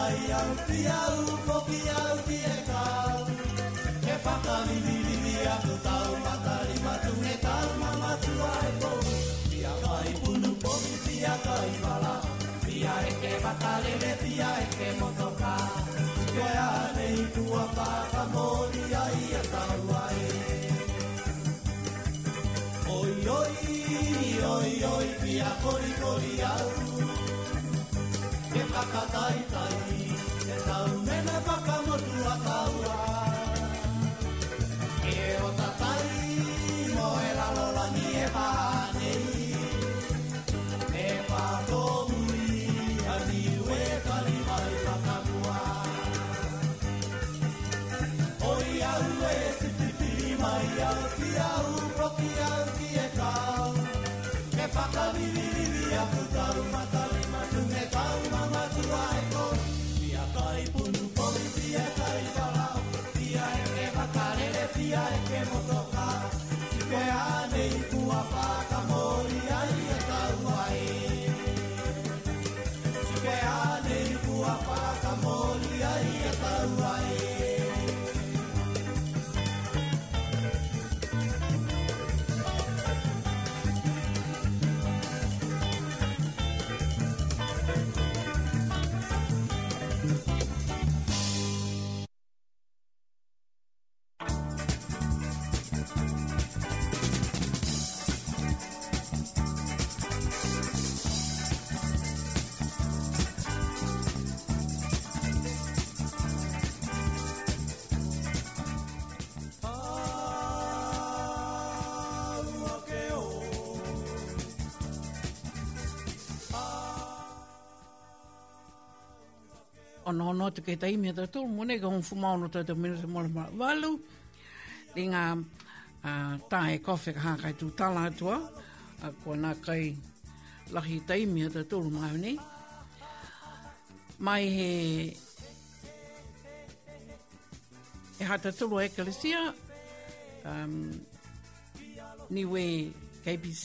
mai au ti au po ki au ti e ka ke pa ka mi mi mi a tu ta o ma ta i ma tu ne ta ma ma tu ai po ti a ka i pu nu po mi ti a ka i pa la ti a e ke ma ta le le ti a e ke mo to ka ke a ne i tu a pa ka mo ni a i a ta u ai Oi, oi, oi, oi, pia, kori, kori, au, Que pra catar e te kei tai mea tato, mwane ka hong fumao no tato mene te mwane mwane walu, ni ngā tae kofi ka hākai tū tala atua, a kua nā kai lahi tai mea tato mwane ni. Mai he e hata tulu ekalesia, um, niwe KPC,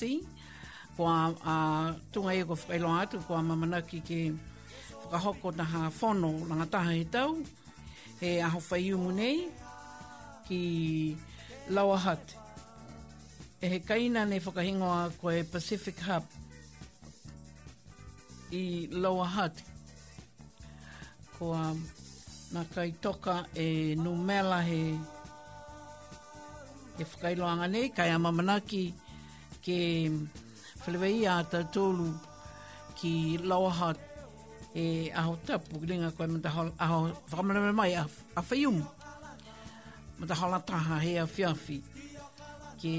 kua uh, tunga e, e kua whailoa atu, a mamanaki ki ke ka hoko na ha fono langataha he tau, he aho whai umu nei ki Lawa Hut. E he kaina nei whakahingoa koe Pacific Hub i Lawa Hut. Koa nā kai toka e numela he e whakailoanga nei, kai a mamanaki ke whalewei ata tātolu ki Lawa Hut e aho tapu ki lenga koe mta hola aho whakamalama mai a, a whaium mta hola taha he a whiawhi ke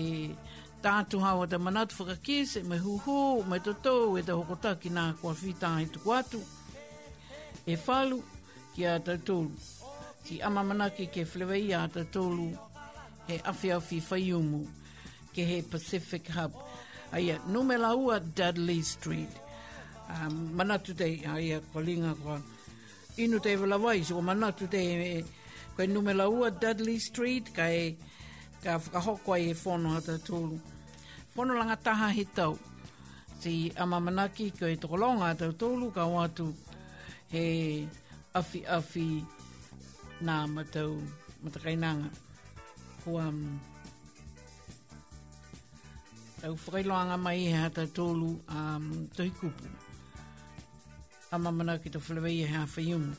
tātu hawa te manatu whakakese me huhu me toto e te hokota ki nā kua whita he tuku atu e whalu ki a te tolu ki amamanake ke whlewai a te tolu he awhiawhi whaiumu ke he Pacific Hub aia numela ua Dudley Street Dudley Street mana manatu te aia kolinga kwa inu te vela wai so manatu te eh, kwa nume la ua Dudley Street kai ka whakahokwa i e whono hata tūlu. Whono langa taha hitau si ama manaki ko e tokolonga hata tūlu ka watu he afi afi nā matau matakainanga. Ko am... Um, tau whakailoanga mai he hata tūlu um, tohi kupu. Tau a mamana ki te whalewe i he awhaiumu.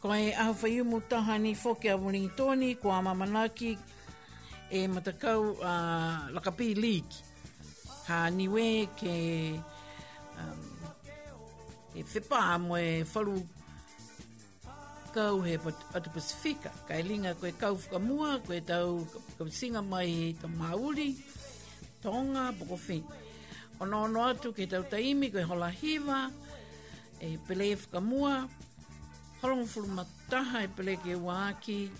Ko e awhaiumu taha ni whoke a wuni tōni, ko a mamana ki e matakau a uh, lakapi leak. Ka niwe ke um, e whepā mo e whalu kau he atu Pasifika. Ka e linga koe kau whakamua, koe tau singa mai i ta Māori, Tonga, Bokofi. Ono ono atu ke tau taimi koe hola hiva, koe hola hiva, e pele e whakamua, horong furu mataha e pele ke waaki,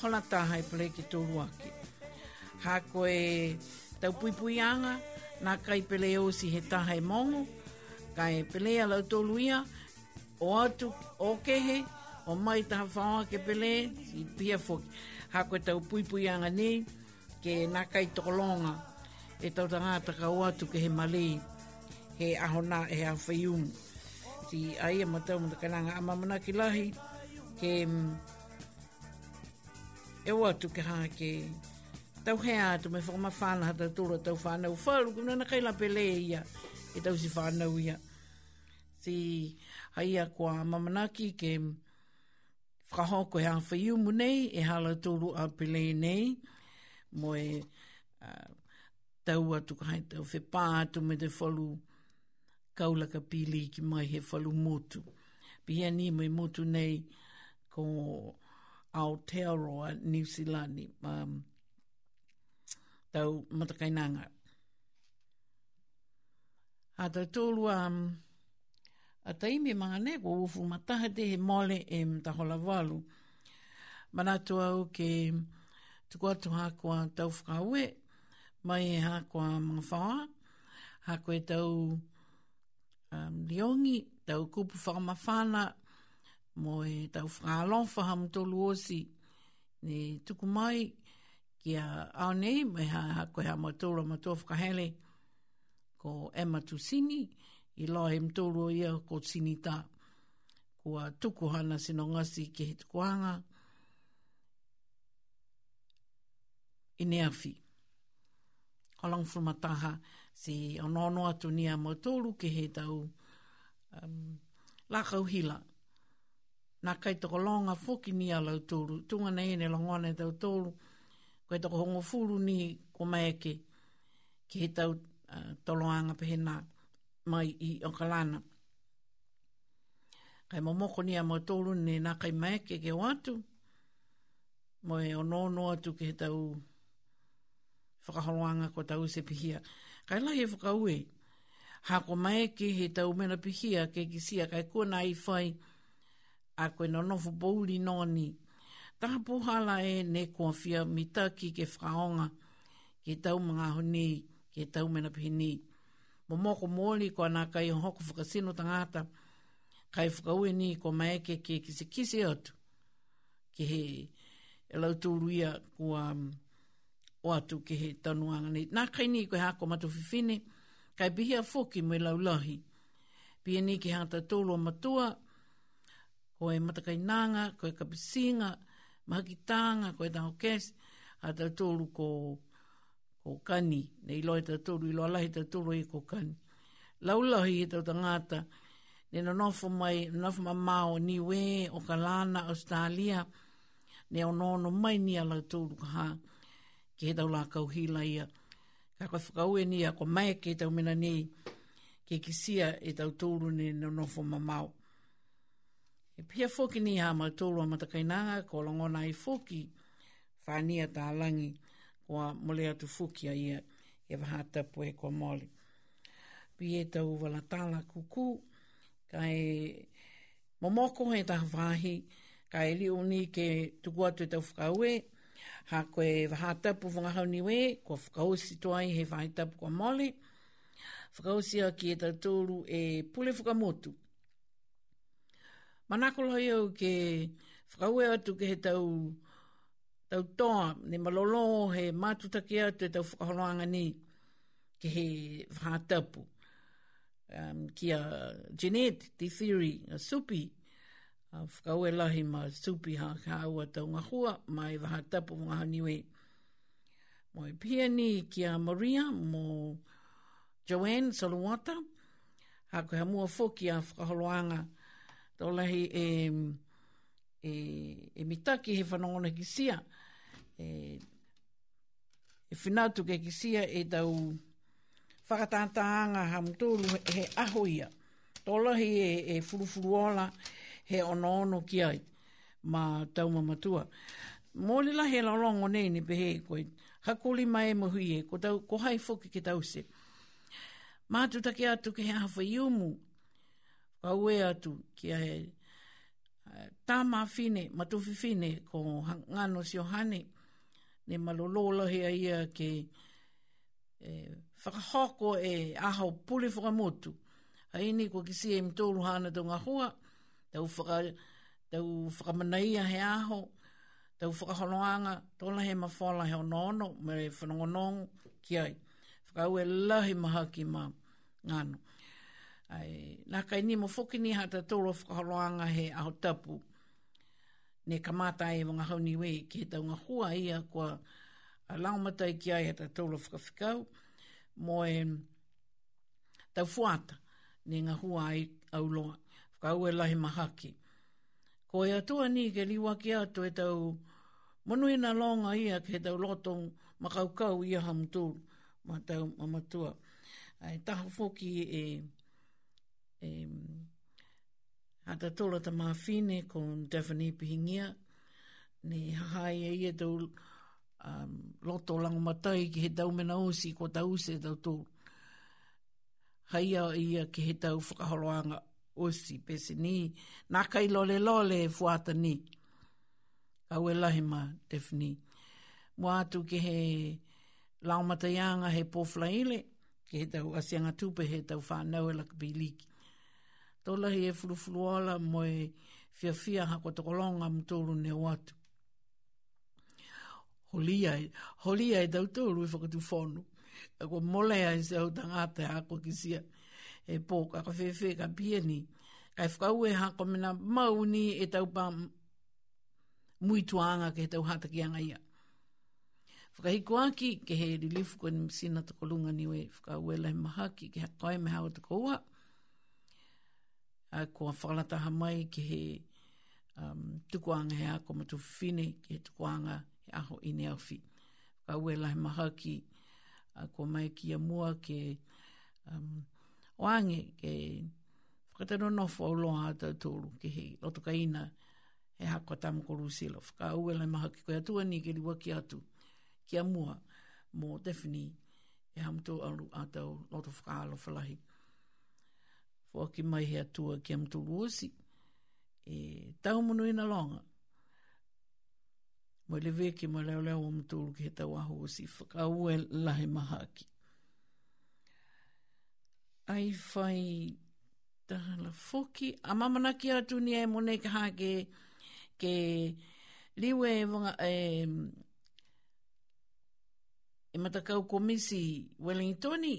hola taha e pele ke tōru aki. Hā koe tau pui anga, nā kai pele o si he taha e mongo, kai pele a lau ia, o atu o kehe, o mai taha whaoa ke pele, i pia fwoki. Hā koe tau pui anga nei, ke nā kai tokolonga, e tau tangata o atu ke he malei, he ahona, e awhiung ti ai a matau mata kananga a mamana ki lahi ke mm, e o atu ke ha ke tau hea atu me whakama whana hata tūra tau whana u whalu ke mnana kaila pele e ia e tau si whana u ia ti ai a kua mamana ki ke mm, whakaho ko hea whaiumu nei e hala tūru a pele nei mo e tau atu kai tau whepā atu me te whalu kaulaka pili ki mai he whalu motu. Pihia ni mai motu nei ko Aotearoa, New Zealand, um, tau matakainanga. A tau tōlu, um, a taimi mga nei, ko ufu mataha te he mole e mtahola walu. Manatu au ke tuku atu hakoa tau whakaue, mai e hakoa mga whaa, hakoe tau um, liongi, tau kupu whakamawhana, mo e tau whakalofa ham tolu osi, ne tuku mai, kia au nei, mai ha, ha koe ha matoro matoro whakahele, ko Emma Tusini, i loa he mtoro ia ko Sinita, kua tuku hana sino ngasi ke he tukuanga, i ne afi. Kalang fulmataha, si onono atu ni a motoru ke he tau um, la kauhila. Nā kai toko longa foki ni a lau tunga na hene longone tau tōru, koe toko hongo furu ni ko maeke ke he tau uh, toloanga pe hena mai i okalana. Kai momoko ni a motoru ni nā kai maeke ke watu, moe onono atu ke he tau whakaholoanga ko tau se pihia. Kai lai e whaka ue. Ha ko mai ke he tau mena pihia ke ki sia kai kona i whai. A koe no nofu bouli nōni. Ta puhala e ne kua fia mita ki ke whaonga. Ke tau mga honi, ke tau mena pihini. Mo moko mōli ko anā kai hoko whakasino tangata. Kai whaka ue ni ko mai ke ke kise kise atu. Ke he e lau tūruia kua... Um, o atu ke he tanuanga ni. Nā kai ni koe hako matu whiwhine, kai bihia fōki mui laulahi. Pia ni ki hata tōlo matua, koe matakai nanga, koe kapisinga, mahakitanga, koe tango kēs, hata tōlo ko, ko kani, nei loe ta tōlo, ilo alahi ta tōlo e ko kani. Laulahi he tau tangata, ne na nofo mai, nofo ma mao ni we, o kalana, lana, Australia, ne o nono mai ni ala tōlo ka haa ki he tau la kau hila ia. Ka kwa whakau e ni a kwa mai ke tau mena nei ke ki sia e tau tōru ne na nofo mamau. E pia foki ni a mai tōru a matakainanga ko longona i foki whania tā langi kwa mole atu foki a ia e waha tapu e kwa mole. Pi e tau wala tāla kuku ka e momoko he tā whahi ka e liu ni ke tuku atu e tau whakau e ha koe vahata pu vunga hau niwe, kua whakausi toa i he vahata pu kua mole, whakausi a ki e tatoru e pule whakamotu. Manako loi au ke whakaue atu ke he tau, tau toa, ne malolo he matutake atu e tau whakaholoanga ni ke he vahata pu. Um, kia Jeanette, the theory, a supi, a whakau e lahi ma supi ha kāua tau ngā hua mai waha tapu ngā haniwe. Mo i pia ni kia Maria mo Joanne Saluata, a koe ha mua fōki a whakaholoanga tau lahi e, e, e mitaki he whanongona ki sia. E, e whinatu ke ki sia e tau whakatātaanga ha mtoru he aho ia. Tau lahi e, e furufuruola e he ono ono ki ai ma tau mamatua. Mō le lahe la nei ni pehe e koe, hakuli mai e mahui e, ko, tau, ko hai fuki ki tau se. Mā take atu ki hea hawa iumu, ka ue atu ki a he eh, tā mā fine, matufi fine, ko ngano si ohane, ne malolola hea ia ke e, whakahoko e aho puli whakamotu. Haini ko ki si e mtoulu hana tō ngā hua, tau whaka, tau whakamanei a he aho, tau whakaholoanga, tōla he mawhala he onono, me re whanongonong ki ai. Whakau e lahi maha ki ma ngano. Ai, nā kai ni mo whoki ni hata tōla whakaholoanga he aho tapu, ne kamata e wanga hau niwe, ki he tau ngā hua ia kua laumatai ki ai hata tōla whakawhikau, mo e tau fuata, ne ngā hua ai au loa kau e lahi mahaki. Ko e atua ni ke liwa ki ato e tau monu ina longa ia ke tau loto makaukau ia hamtul ma tau mamatua. Ai taha foki e, e hatatola ta mawhine ko Daphne Pihingia ne hahai e ia tau um, loto lango matai ki he tau mena osi ko tau se tau tō. Haia ia ki he tau whakaholoanga osi pese ni nā kai lole lole e fuata ni. Kau lahi ma, Tiffany. Mua atu ke he laumatayanga he pofla ile, ke he tau asianga tupe he tau whanau e lakabiliki. Tō lahi e furufuru mo e fia fia hako tokolonga mtoro ne watu. Holia e, holia e tau tōru e whakatu whonu. Ako molea e se au tangata e hako kisia e pō ka whewhe ka pia ni. Kai whakau e hako mena mau ni e tau pa mui tuanga ke tau hataki anga ia. Whakahiko aki ke he rilifu ko ni sina tako lunga ni we whakau e lai maha ki ke hakoe me hao tako ua. A kua whalataha mai ke he um, tukuanga he hako matu whine ke he tukuanga he aho i ne awhi. Whakau e lai maha ki a kua mai ki a mua ke um, o ke whakatero no no whaoloa hata to lu ke hei loto ka ina he hako tamu koru silo whaka au elai maha ki koe atua ni ke liwa ki atu ki amua mō defini e hamto alu atau loto whakaalo whalahi fua ki mai he atua ki amtu luosi e mo no ina longa mo le veke mo leo leo amtu ki he tau ahu osi whaka au elai maha ki ai fai whai tahala foki. A mamana ki atu ni e mone kaha ke, ke liwe e wanga e, e matakau komisi Wellingtoni.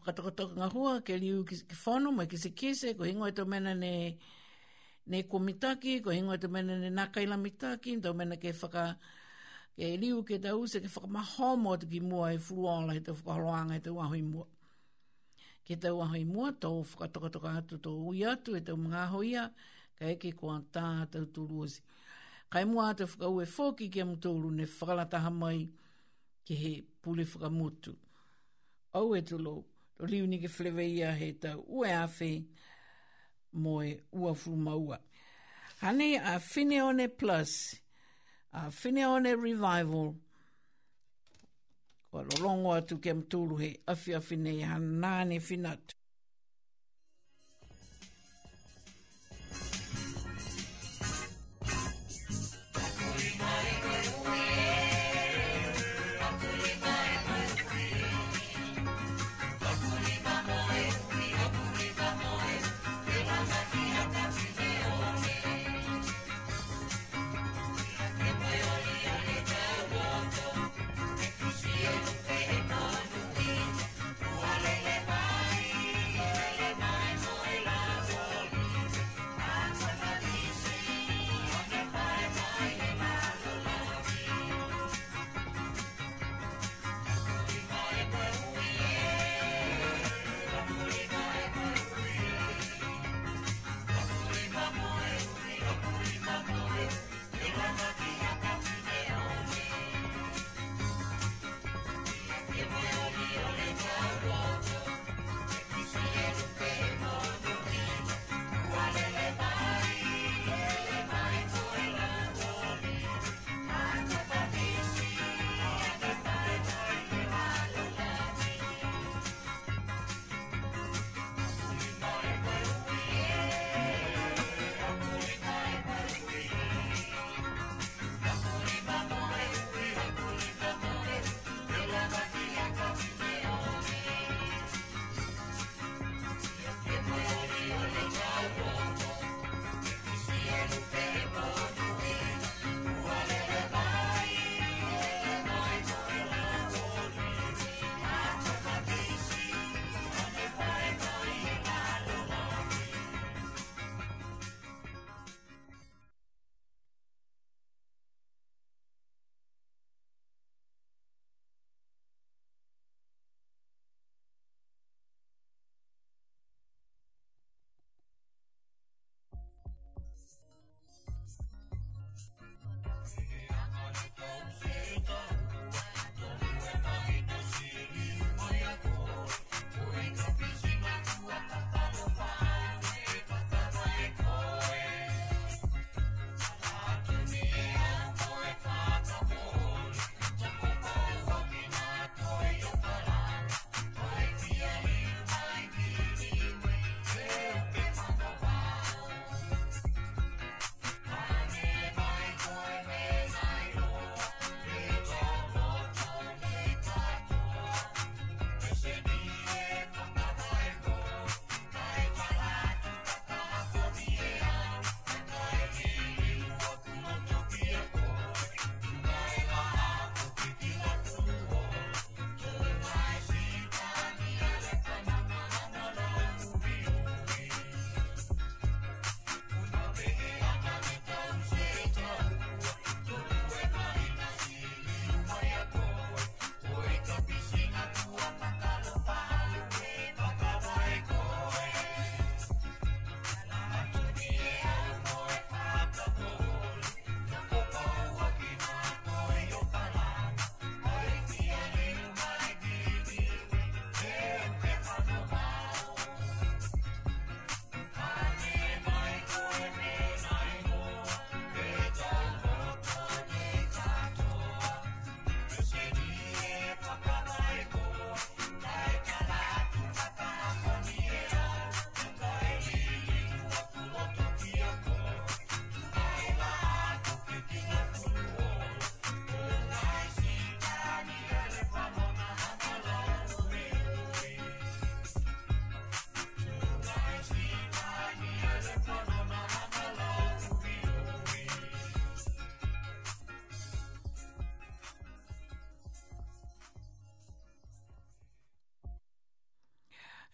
Whakatakotoka ngā hua ke liu ki, fono whanau mai ki se kese ko hingo e mena ne ne komitaki, ko ingo eto mena ne nakai la mitaki, to mena ke faka ke liu ke tau se ke whakamahomo tuki mua e fluala e tō whakaroanga e tō ahoi mua ki te ua hoi mua tau whakatokatoka atu tō ui atu e tau mga hoia, ka eke kua tā tau tūru osi. Kai mua atu whaka ue fōki ki amu tūru ne whakalataha mai ki he pule whakamutu. Au e tulo, to liu ni ke whlewe ia he tau ue awhi mo e ua fumaua. Hane a Fineone Plus, a Fineone Revival, Wa lolongo atu ke mtulu he afi afi nei hanane finatu.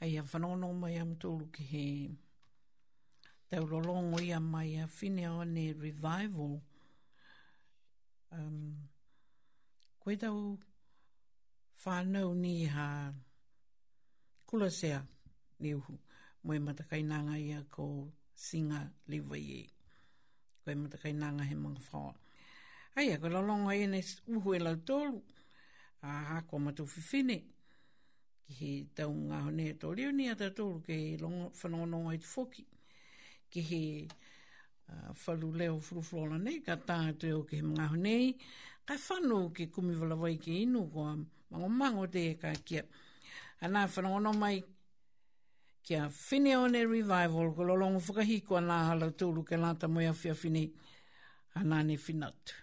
ai a whanono mai am tōlu ki he tau rolongo ia mai a whine o ne revival um, koe tau whanau ni ha kula sea ni uhu moe matakainanga ia ko singa liwa ye koe matakainanga he mga whao ai a koe rolongo ia ne uhu e lau tōlu a ha ko matu whiwhine ai ki he tau ngā hone he tōreo ni a tātoro ke he whanono ai te whoki ke he uh, whalu leo furuflona nei ka tātou o ke he mga hone ka whanu ke kumi walawai ke inu kua mango mango te ka ka ana anā no mai kia whine one revival ko lolongo whakahiko anā hala tōru ke lāta moia whia fini ana ne whinatu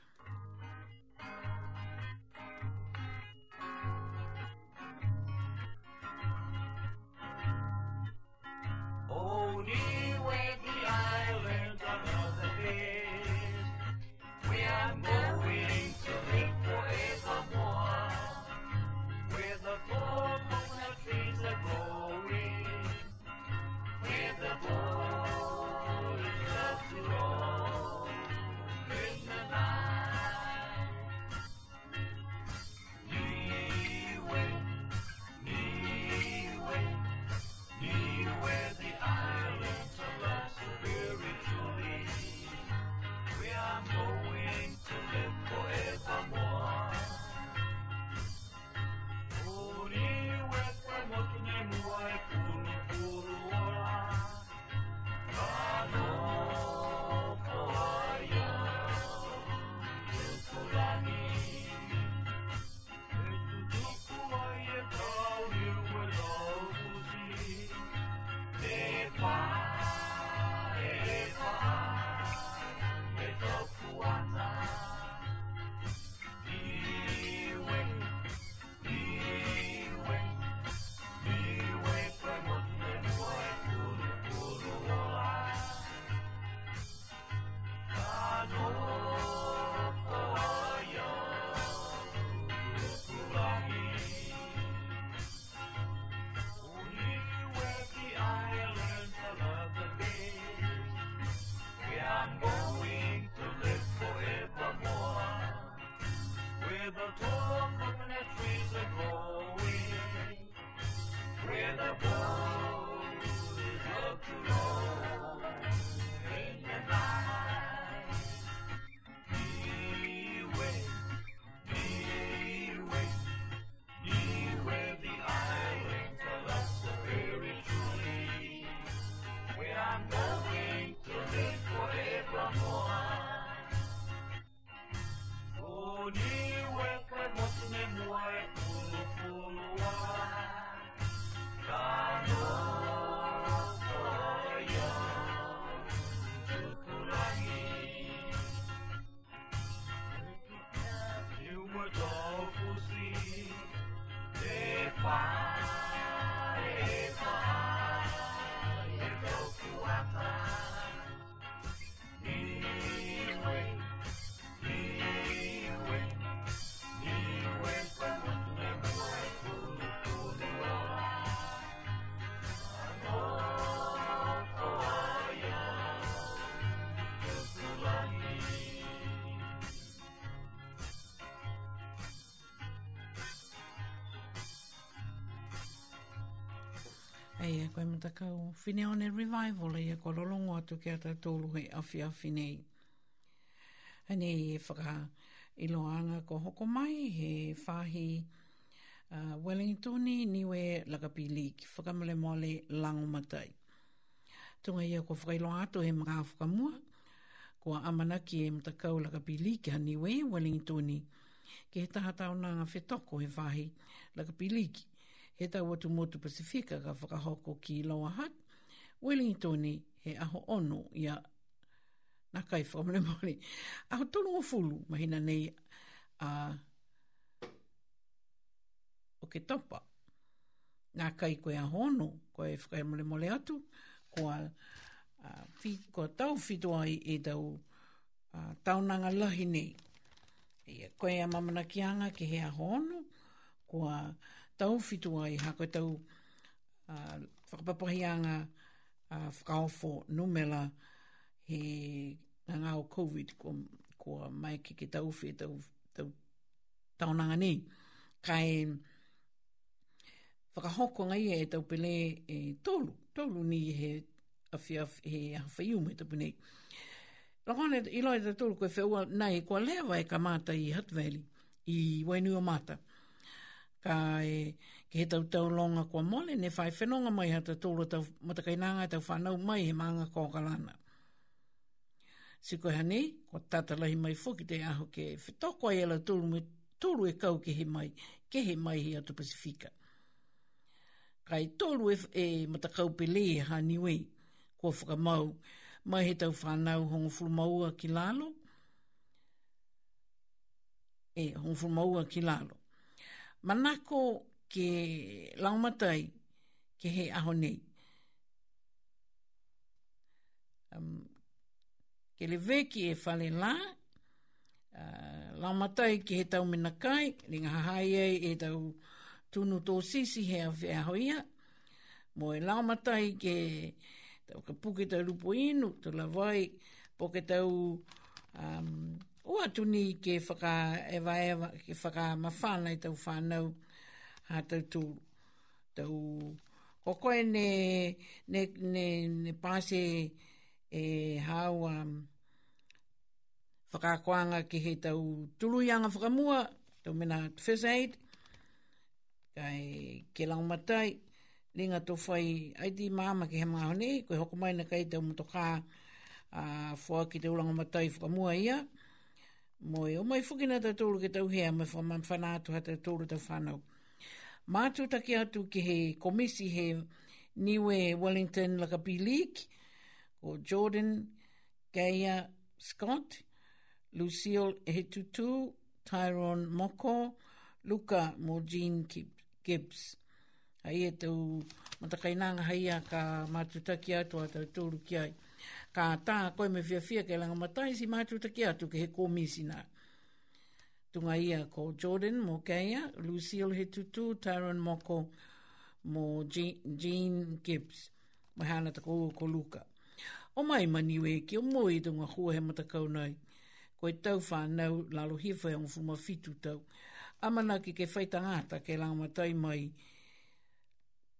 Ei, e koe matakau. Fine o ne revival e koe lolongo atu ki a tātolu he awhi awhi nei. i e whaka iloanga e ko hoko mai he whahi uh, Wellingtoni niwe lakapi leak. Whaka mole mole lango matai. Tunga ia ko whakailo atu he mga whaka mua. Ko amanaki e matakau lakapi leak ha niwe Wellingtoni. Ke he taha tau nanga whetoko he whahi lakapi leak he tau atu motu Pasifika ka whakahoko ki Loa Hat, Wellington he aho ono ia nā kai whakamane mōre. Aho tonu o fulu mahina nei a o ke topa. Nā kai koe aho ono, koe whakai mole mole atu, koa a, fi, koa tau fito ai e tau a, taunanga lahi nei. koe a mamana kianga ki he aho ono, koa a, tau fitua i hako tau uh, whakapapahianga uh, whakaofo numela he ngā o COVID ko, ko mai ki ke tau fi tau, tau taonanga ni. Kai whakahoko ngai e tau pele e tolu, tolu ni he awhia he awhaiume tau pene. Rakone i loe tolu koe whaua nei, kua lewa e ka mata i Hutt Valley, i Wainua Mata. Mata ka e ke he tau tau longa kua mole, ne whai whenonga mai hata tōra tau matakainanga tau whanau mai he maanga kō kalana. Siko hane, ko tatalahi mai fuki te aho ke whetoko ai ala tūru, me, tūru e kau ke he mai, ke he mai he atu Pasifika. Kai tōru e, e matakau pele e haniwe, ko whakamau, mai he tau whanau hongo fulmaua ki lalo, e hongo fulmaua ki lalo manako ke laumatai ke he aho nei. Um, ke le veki e fale la, uh, laumatai ke he tau mena kai, ni ngā hai ei e tau tunu tō sisi he awhi aho mo e laumatai ke tau ka puke tau rupo inu, tau lawai, po ke tau um, o atu ni ke whaka e vai e ke whaka mawhānei tau whānau a tau tū tau o koe ne ne, ne, ne pāse e hau a um, whakakoanga ki he tau tuluianga whakamua tau mena first aid kai ke lau matai ringa tō whai ai di māma ki he mga honi koe hokumaina kai tau motokā a fua uh, ki te ulanga matai whakamua ia Moe, o mai fukina ta tōru ke tau hea, mai fwa man whanātu ha ta tōru ta whanau. Mātu take atu ki he komisi he niwe Wellington laka B League, o Jordan, Gaia, Scott, Lucille Hetutu, Tyrone Moko, Luca Mojean Gibbs. Hei e tau matakainanga hei a ka mātu take atu ha ki ai ka tā koe me fia fia ke langa matai si mātru ta ki atu ke he komisi nā. Tunga ia ko Jordan mo Keia, Lucille he tutu, Tyron Moko mo Jean, Gibbs, mo hana ta kou ko Luka. O mai maniwe ki o moi tunga hua he matakau nai, koe tau whānau lalo hifai ang fuma fitu tau. Amana ki ke whaitangata ke langa matai mai,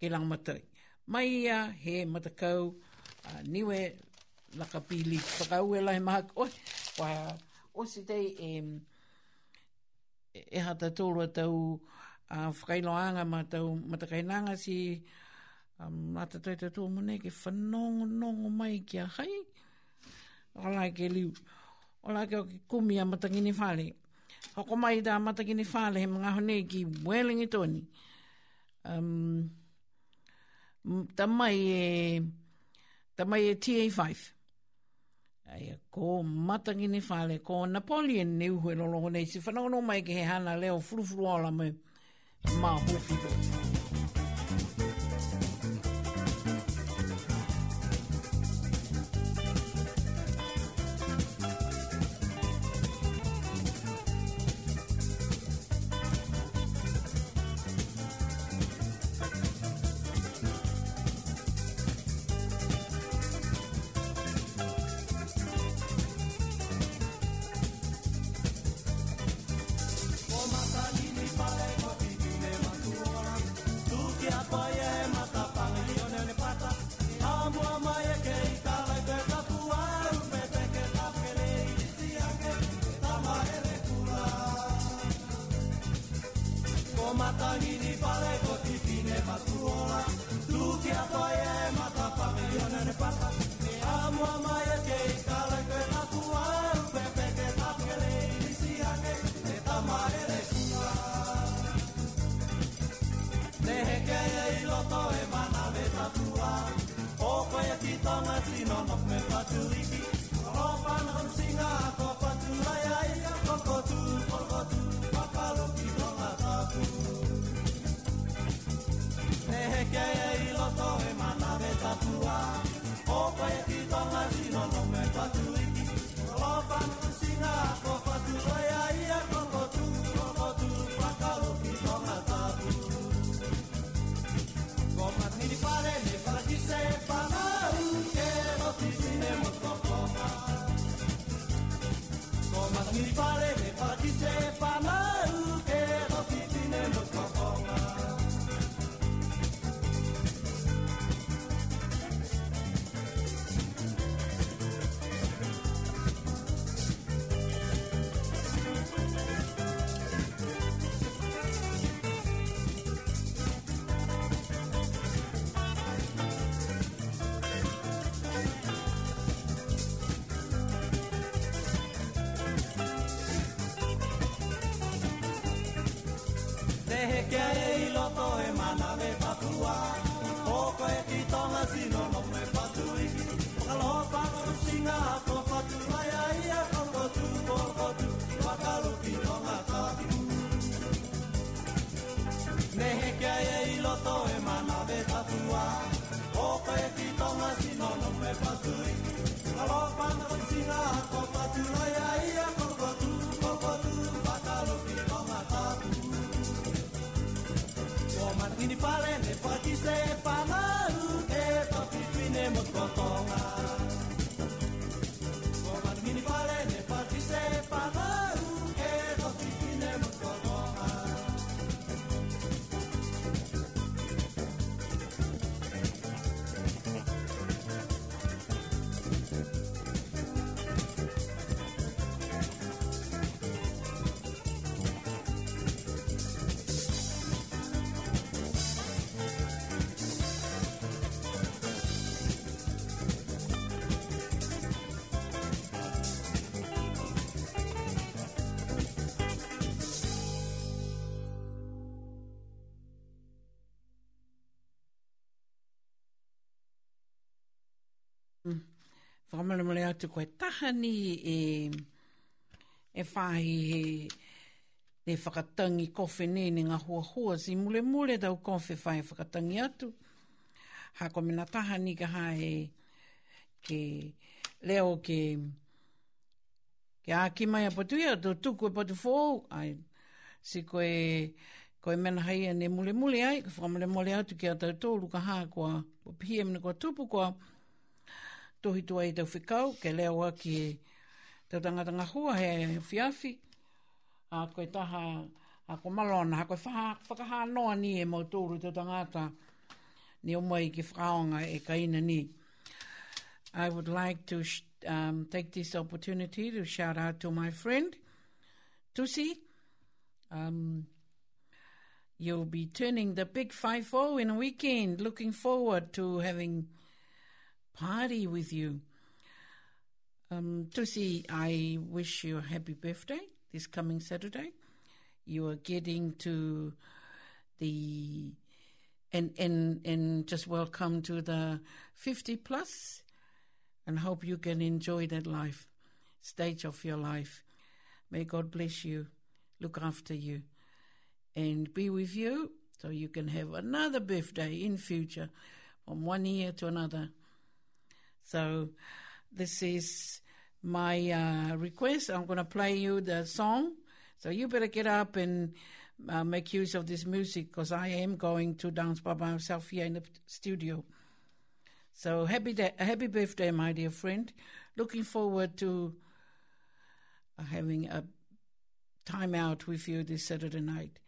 ke langa matai. Mai ia he matakau uh, niwe laka pili whakau e lai maha koe. Wa, o si tei e, e hata tōrua tau a uh, whakailoanga ma tau matakainanga si um, a tatai te tō mune ke whanongo nongo mai ki a hai. Ola ke liu. Ola ke o ke kumi a matakini whale. Hoko mai da matakini whale he mga hone ki welingi tōni. Um, ta mai e ta mai e 5 Ai, ko matangi ni whale, ko Napoleon ni uhoe lolo honei, si whanau no mai ke he hana leo furufuru ala mai, ma hofi hofi. Whamale mole atu koe tahani e, e whahi he e whakatangi kofi ne ni ngā hua hua si mule mule tau kofi whai e whakatangi atu. Ha ko mena tahani ka hae ke leo ke ke aki mai a patu ia tō tuku e patu fōu. Ai, si koe, koe mena haia ne mule mule ai ka whamale mole atu ki a tau tōru ka hā kua pia mena kua tupu kua. Kua tohi tua i tau whikau, ke leo aki e tau tangatanga hua he fiafi, a koe taha, a koe malona, a koe whakaha noa ni e mau tōru tau tangata, ni o mai ki whakaonga e kaina ni. I would like to um, take this opportunity to shout out to my friend, Tusi. Um, you'll be turning the big 5-0 in a weekend. Looking forward to having... party with you. Um, Tusi, I wish you a happy birthday this coming Saturday. You are getting to the and and and just welcome to the fifty plus, and hope you can enjoy that life stage of your life. May God bless you, look after you, and be with you so you can have another birthday in future from one year to another. So this is my uh, request. I'm going to play you the song. So you better get up and uh, make use of this music because I am going to dance by myself here in the studio. So happy happy birthday, my dear friend. Looking forward to uh, having a time out with you this Saturday night.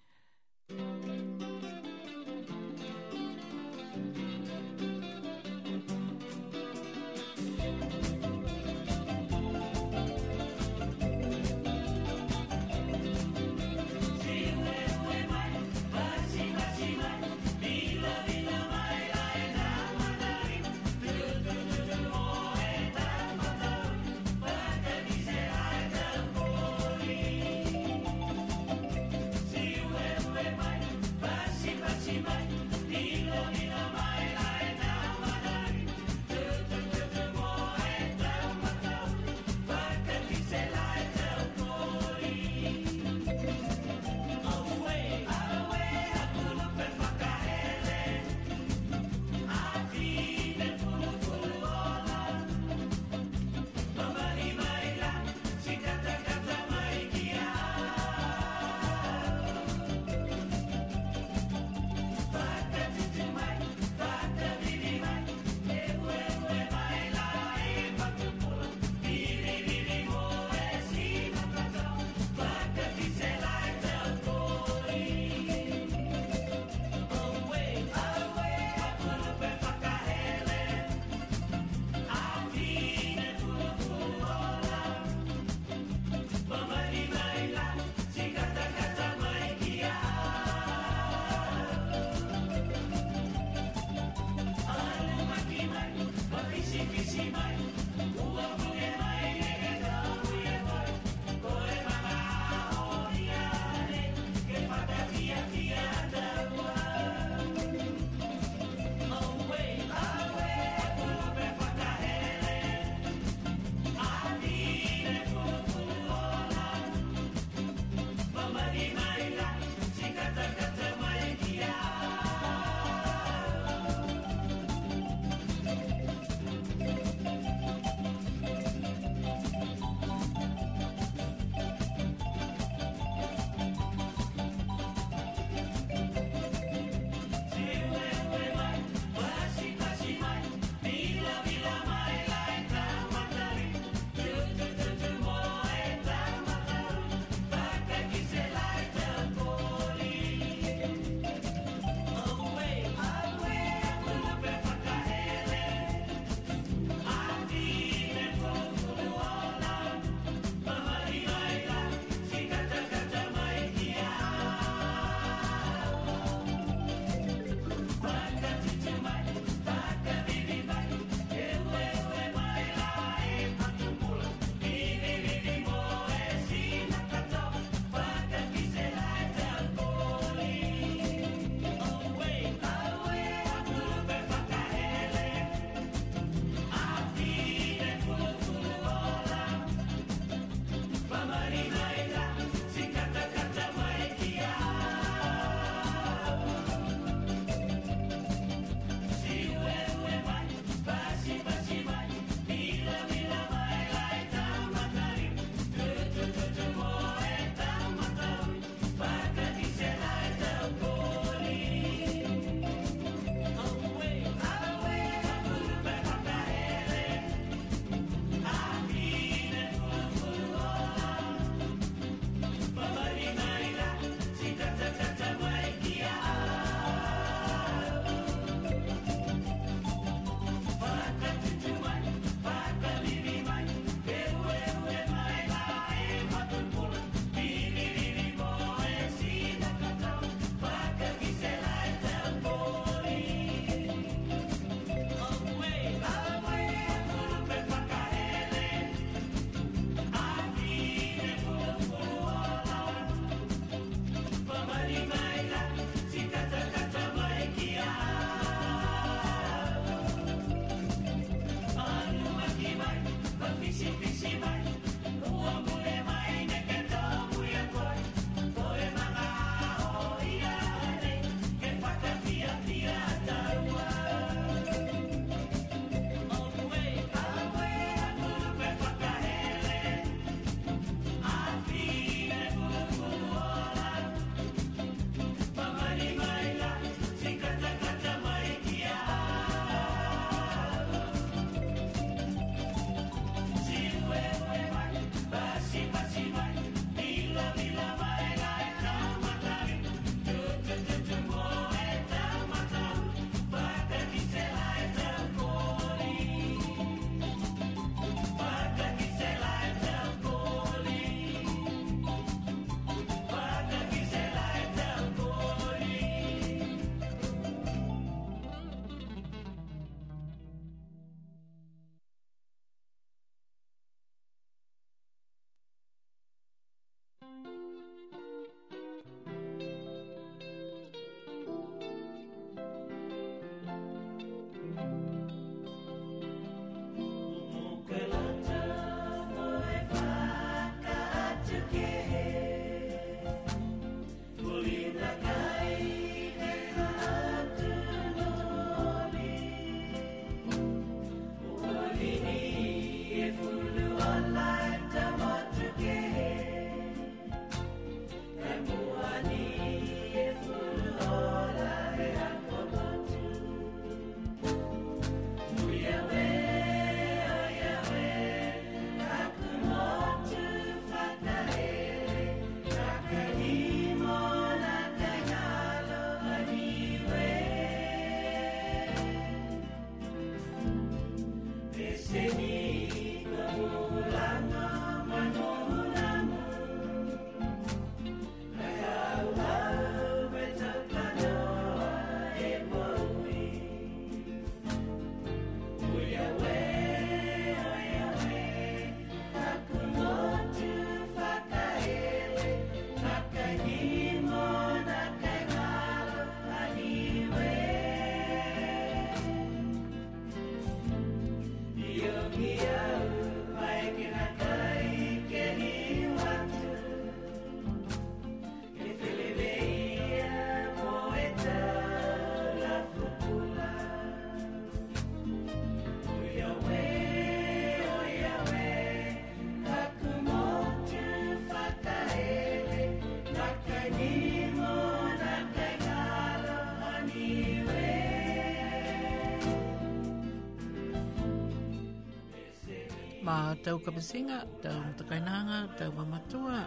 tau kapasinga, tau mutakainanga, tau wamatua.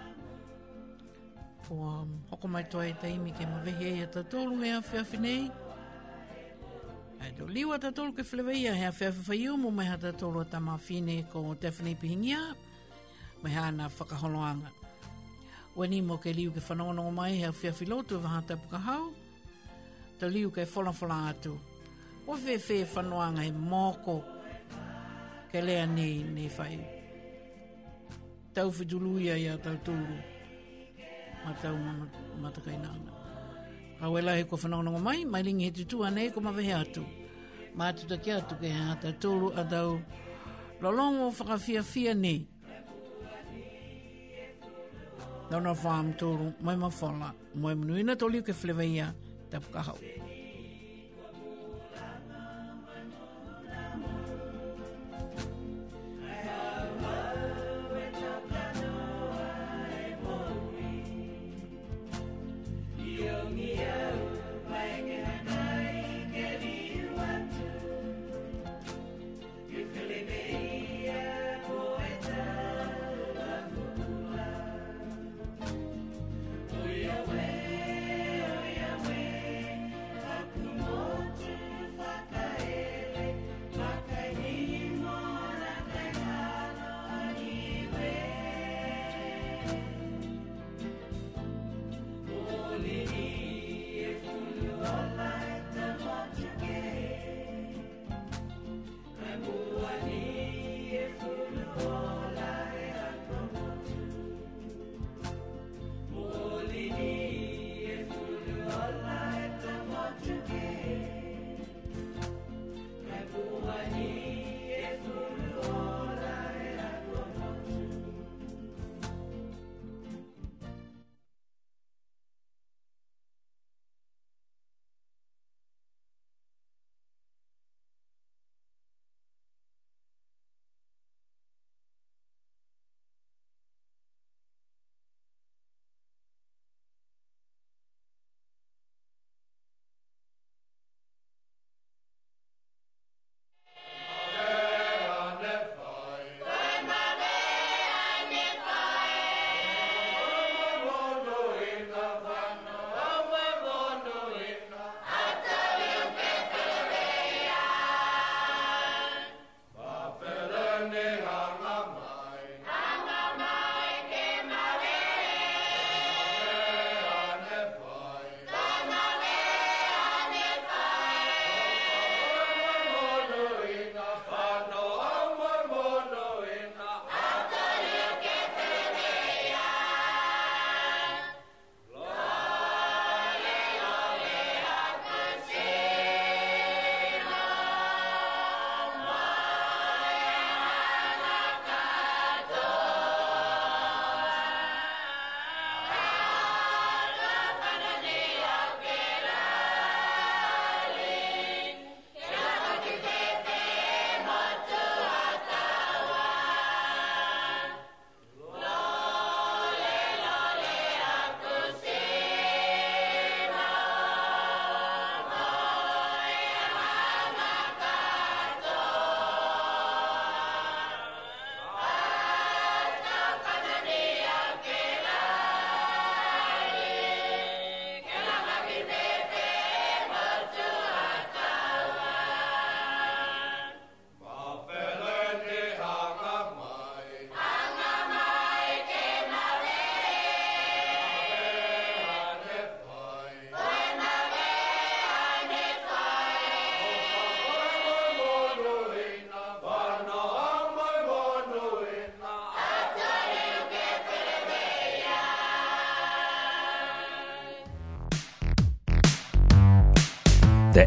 Po um, hoko mai toa e taimi ke mawehe ia tatolu hea whiawhi nei. Ai to ta tolu ke whilewaia hea whiawhi whaiu mo mai ha tolu a tama whine ko Tiffany Pihingia. Mai hana whakaholoanga. Wani mo ke liu ke o mai hea whiawhi lotu e waha tapu ka hau. liu ke wha whanongonongo mai hea whiawhi lotu waha tapu whanoanga e mōkoko ke lea ni, ni whai. Tau whidulu ia tau tūru. Ma tau matakai nāna. Hau e lahi ko whanonga mai, mai ringi he tutu anei ko mawehe atu. Ma atu take atu ke hea tau tūru a tau lolongo whakawhia whia nei. Nau na whaam tūru, mai mawhala, mai manuina tōliu ke whlewa ia, tapu ka hau. Tapu ka hau.